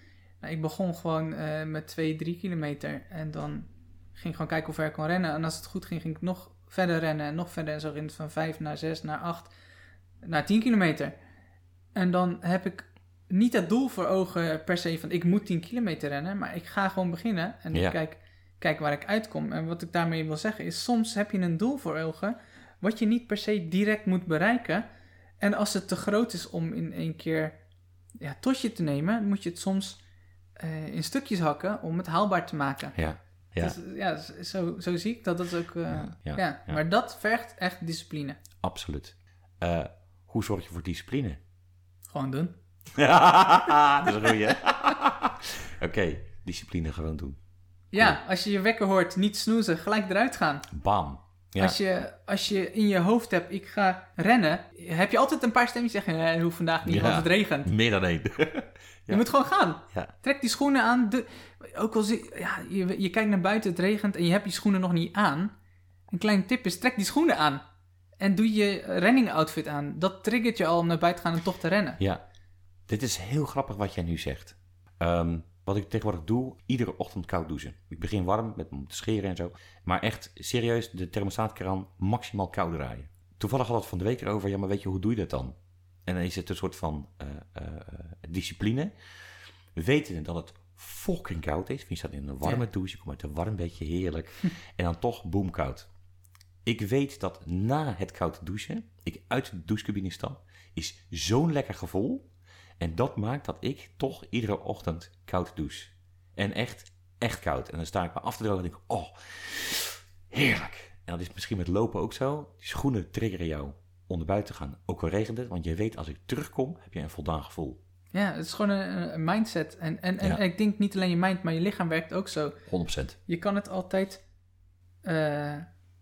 Nou, ik begon gewoon met 2, 3 kilometer en dan ging ik gewoon kijken hoe ver ik kon rennen. En als het goed ging, ging ik nog verder rennen en nog verder. En zo het van 5 naar 6 naar 8 naar 10 kilometer. En dan heb ik niet het doel voor ogen per se van ik moet 10 kilometer rennen, maar ik ga gewoon beginnen en Ja. ik kijk, kijk waar ik uitkom. En wat ik daarmee wil zeggen is, soms heb je een doel voor ogen wat je niet per se direct moet bereiken. En als het te groot is om in één keer ja, tot je te nemen, moet je het soms eh, in stukjes hakken om het haalbaar te maken. Ja, ja, Dus, ja, zo, zo zie ik dat. Dat is ook, eh, Ja. Maar dat vergt echt discipline. absoluut. Eh, hoe zorg je voor discipline? Gewoon doen. Dat is een goeie. Oké, discipline gewoon doen. Ja, als je je wekker hoort, niet snoezen, gelijk eruit gaan. Bam. Ja. Als, je, als je in je hoofd hebt, ik ga rennen, heb je altijd een paar stemmen die zeggen, eh, hoeft vandaag niet, Ja. want het regent. Meer dan één. Je moet gewoon gaan. ja. Trek die schoenen aan. De, ook al zie, ja, je, je kijkt naar buiten, het regent en je hebt die schoenen nog niet aan. Een kleine tip is, trek die schoenen aan. En doe je running outfit aan. Dat triggert je al om naar buiten te gaan en toch te rennen. Ja, dit is heel grappig wat jij nu zegt. Ehm, wat ik tegenwoordig doe, iedere ochtend koud douchen. Ik begin warm met me scheren en zo. Maar echt serieus, de thermostaatkraan maximaal koud draaien. Toevallig had het van de week erover, ja, maar weet je, hoe doe je dat dan? En dan is het een soort van eh, eh, discipline. Weten dat het fucking koud is. Je staat in een warme Ja. douche, je komt uit een warm bedje, heerlijk. en dan toch boomkoud. Ik weet dat na het koud douchen, ik uit de douchecabine stap, is zo'n lekker gevoel. En dat maakt dat ik toch iedere ochtend koud douche. En echt, echt koud. En dan sta ik me af te drogen en denk ik, oh, heerlijk. En dat is misschien met lopen ook zo. Die schoenen triggeren jou om naar buiten te gaan, ook al regent het. Want je weet, als ik terugkom, heb je een voldaan gevoel. Ja, het is gewoon een, een mindset. En, en, en Ja. ik denk niet alleen je mind, maar je lichaam werkt ook zo. 100%. Je kan het altijd, eh,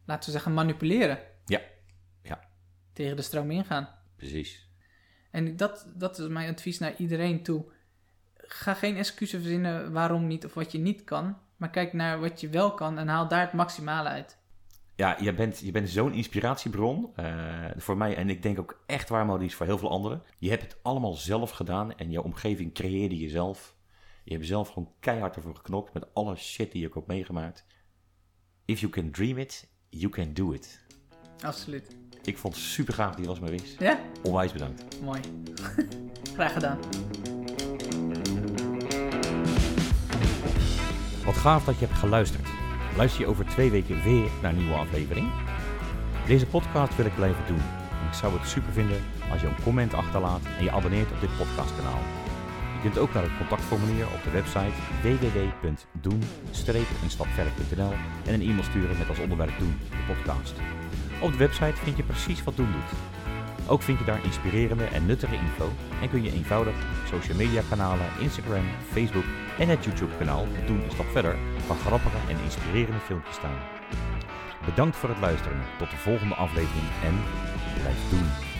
laten we zeggen, manipuleren. Ja. Ja. Tegen de stroom ingaan. Precies. En dat, dat is mijn advies naar iedereen toe. Ga geen excuses verzinnen waarom niet of wat je niet kan. Maar kijk naar wat je wel kan en haal daar het maximale uit. Ja, je bent, je bent zo'n inspiratiebron eh, voor mij. En ik denk ook echt waar, Maurice, voor heel veel anderen. Je hebt het allemaal zelf gedaan en je omgeving creëerde je zelf. Je hebt zelf gewoon keihard ervoor geknokt met alle shit die je ook hebt meegemaakt. If you can dream it, you can do it. Absoluut. Ik vond het super gaaf dat je was, Maurice. Ja, Onwijs bedankt. mooi. Graag gedaan. Wat gaaf dat je hebt geluisterd. Luister je over twee weken weer naar een nieuwe aflevering? Deze podcast wil ik blijven doen. En ik zou het super vinden als je een comment achterlaat en je abonneert op dit podcastkanaal. Je kunt ook naar het contactformulier op de website www.doen-eenstapverder.nl en een e-mail sturen met als onderwerp Doen, de podcast. Op de website vind je precies wat Doen doet. Ook vind je daar inspirerende en nuttige info en kun je eenvoudig social media kanalen, Instagram, Facebook en het YouTube kanaal Doen een stap verder van grappige en inspirerende filmpjes staan. Bedankt voor het luisteren. Tot de volgende aflevering en blijf doen.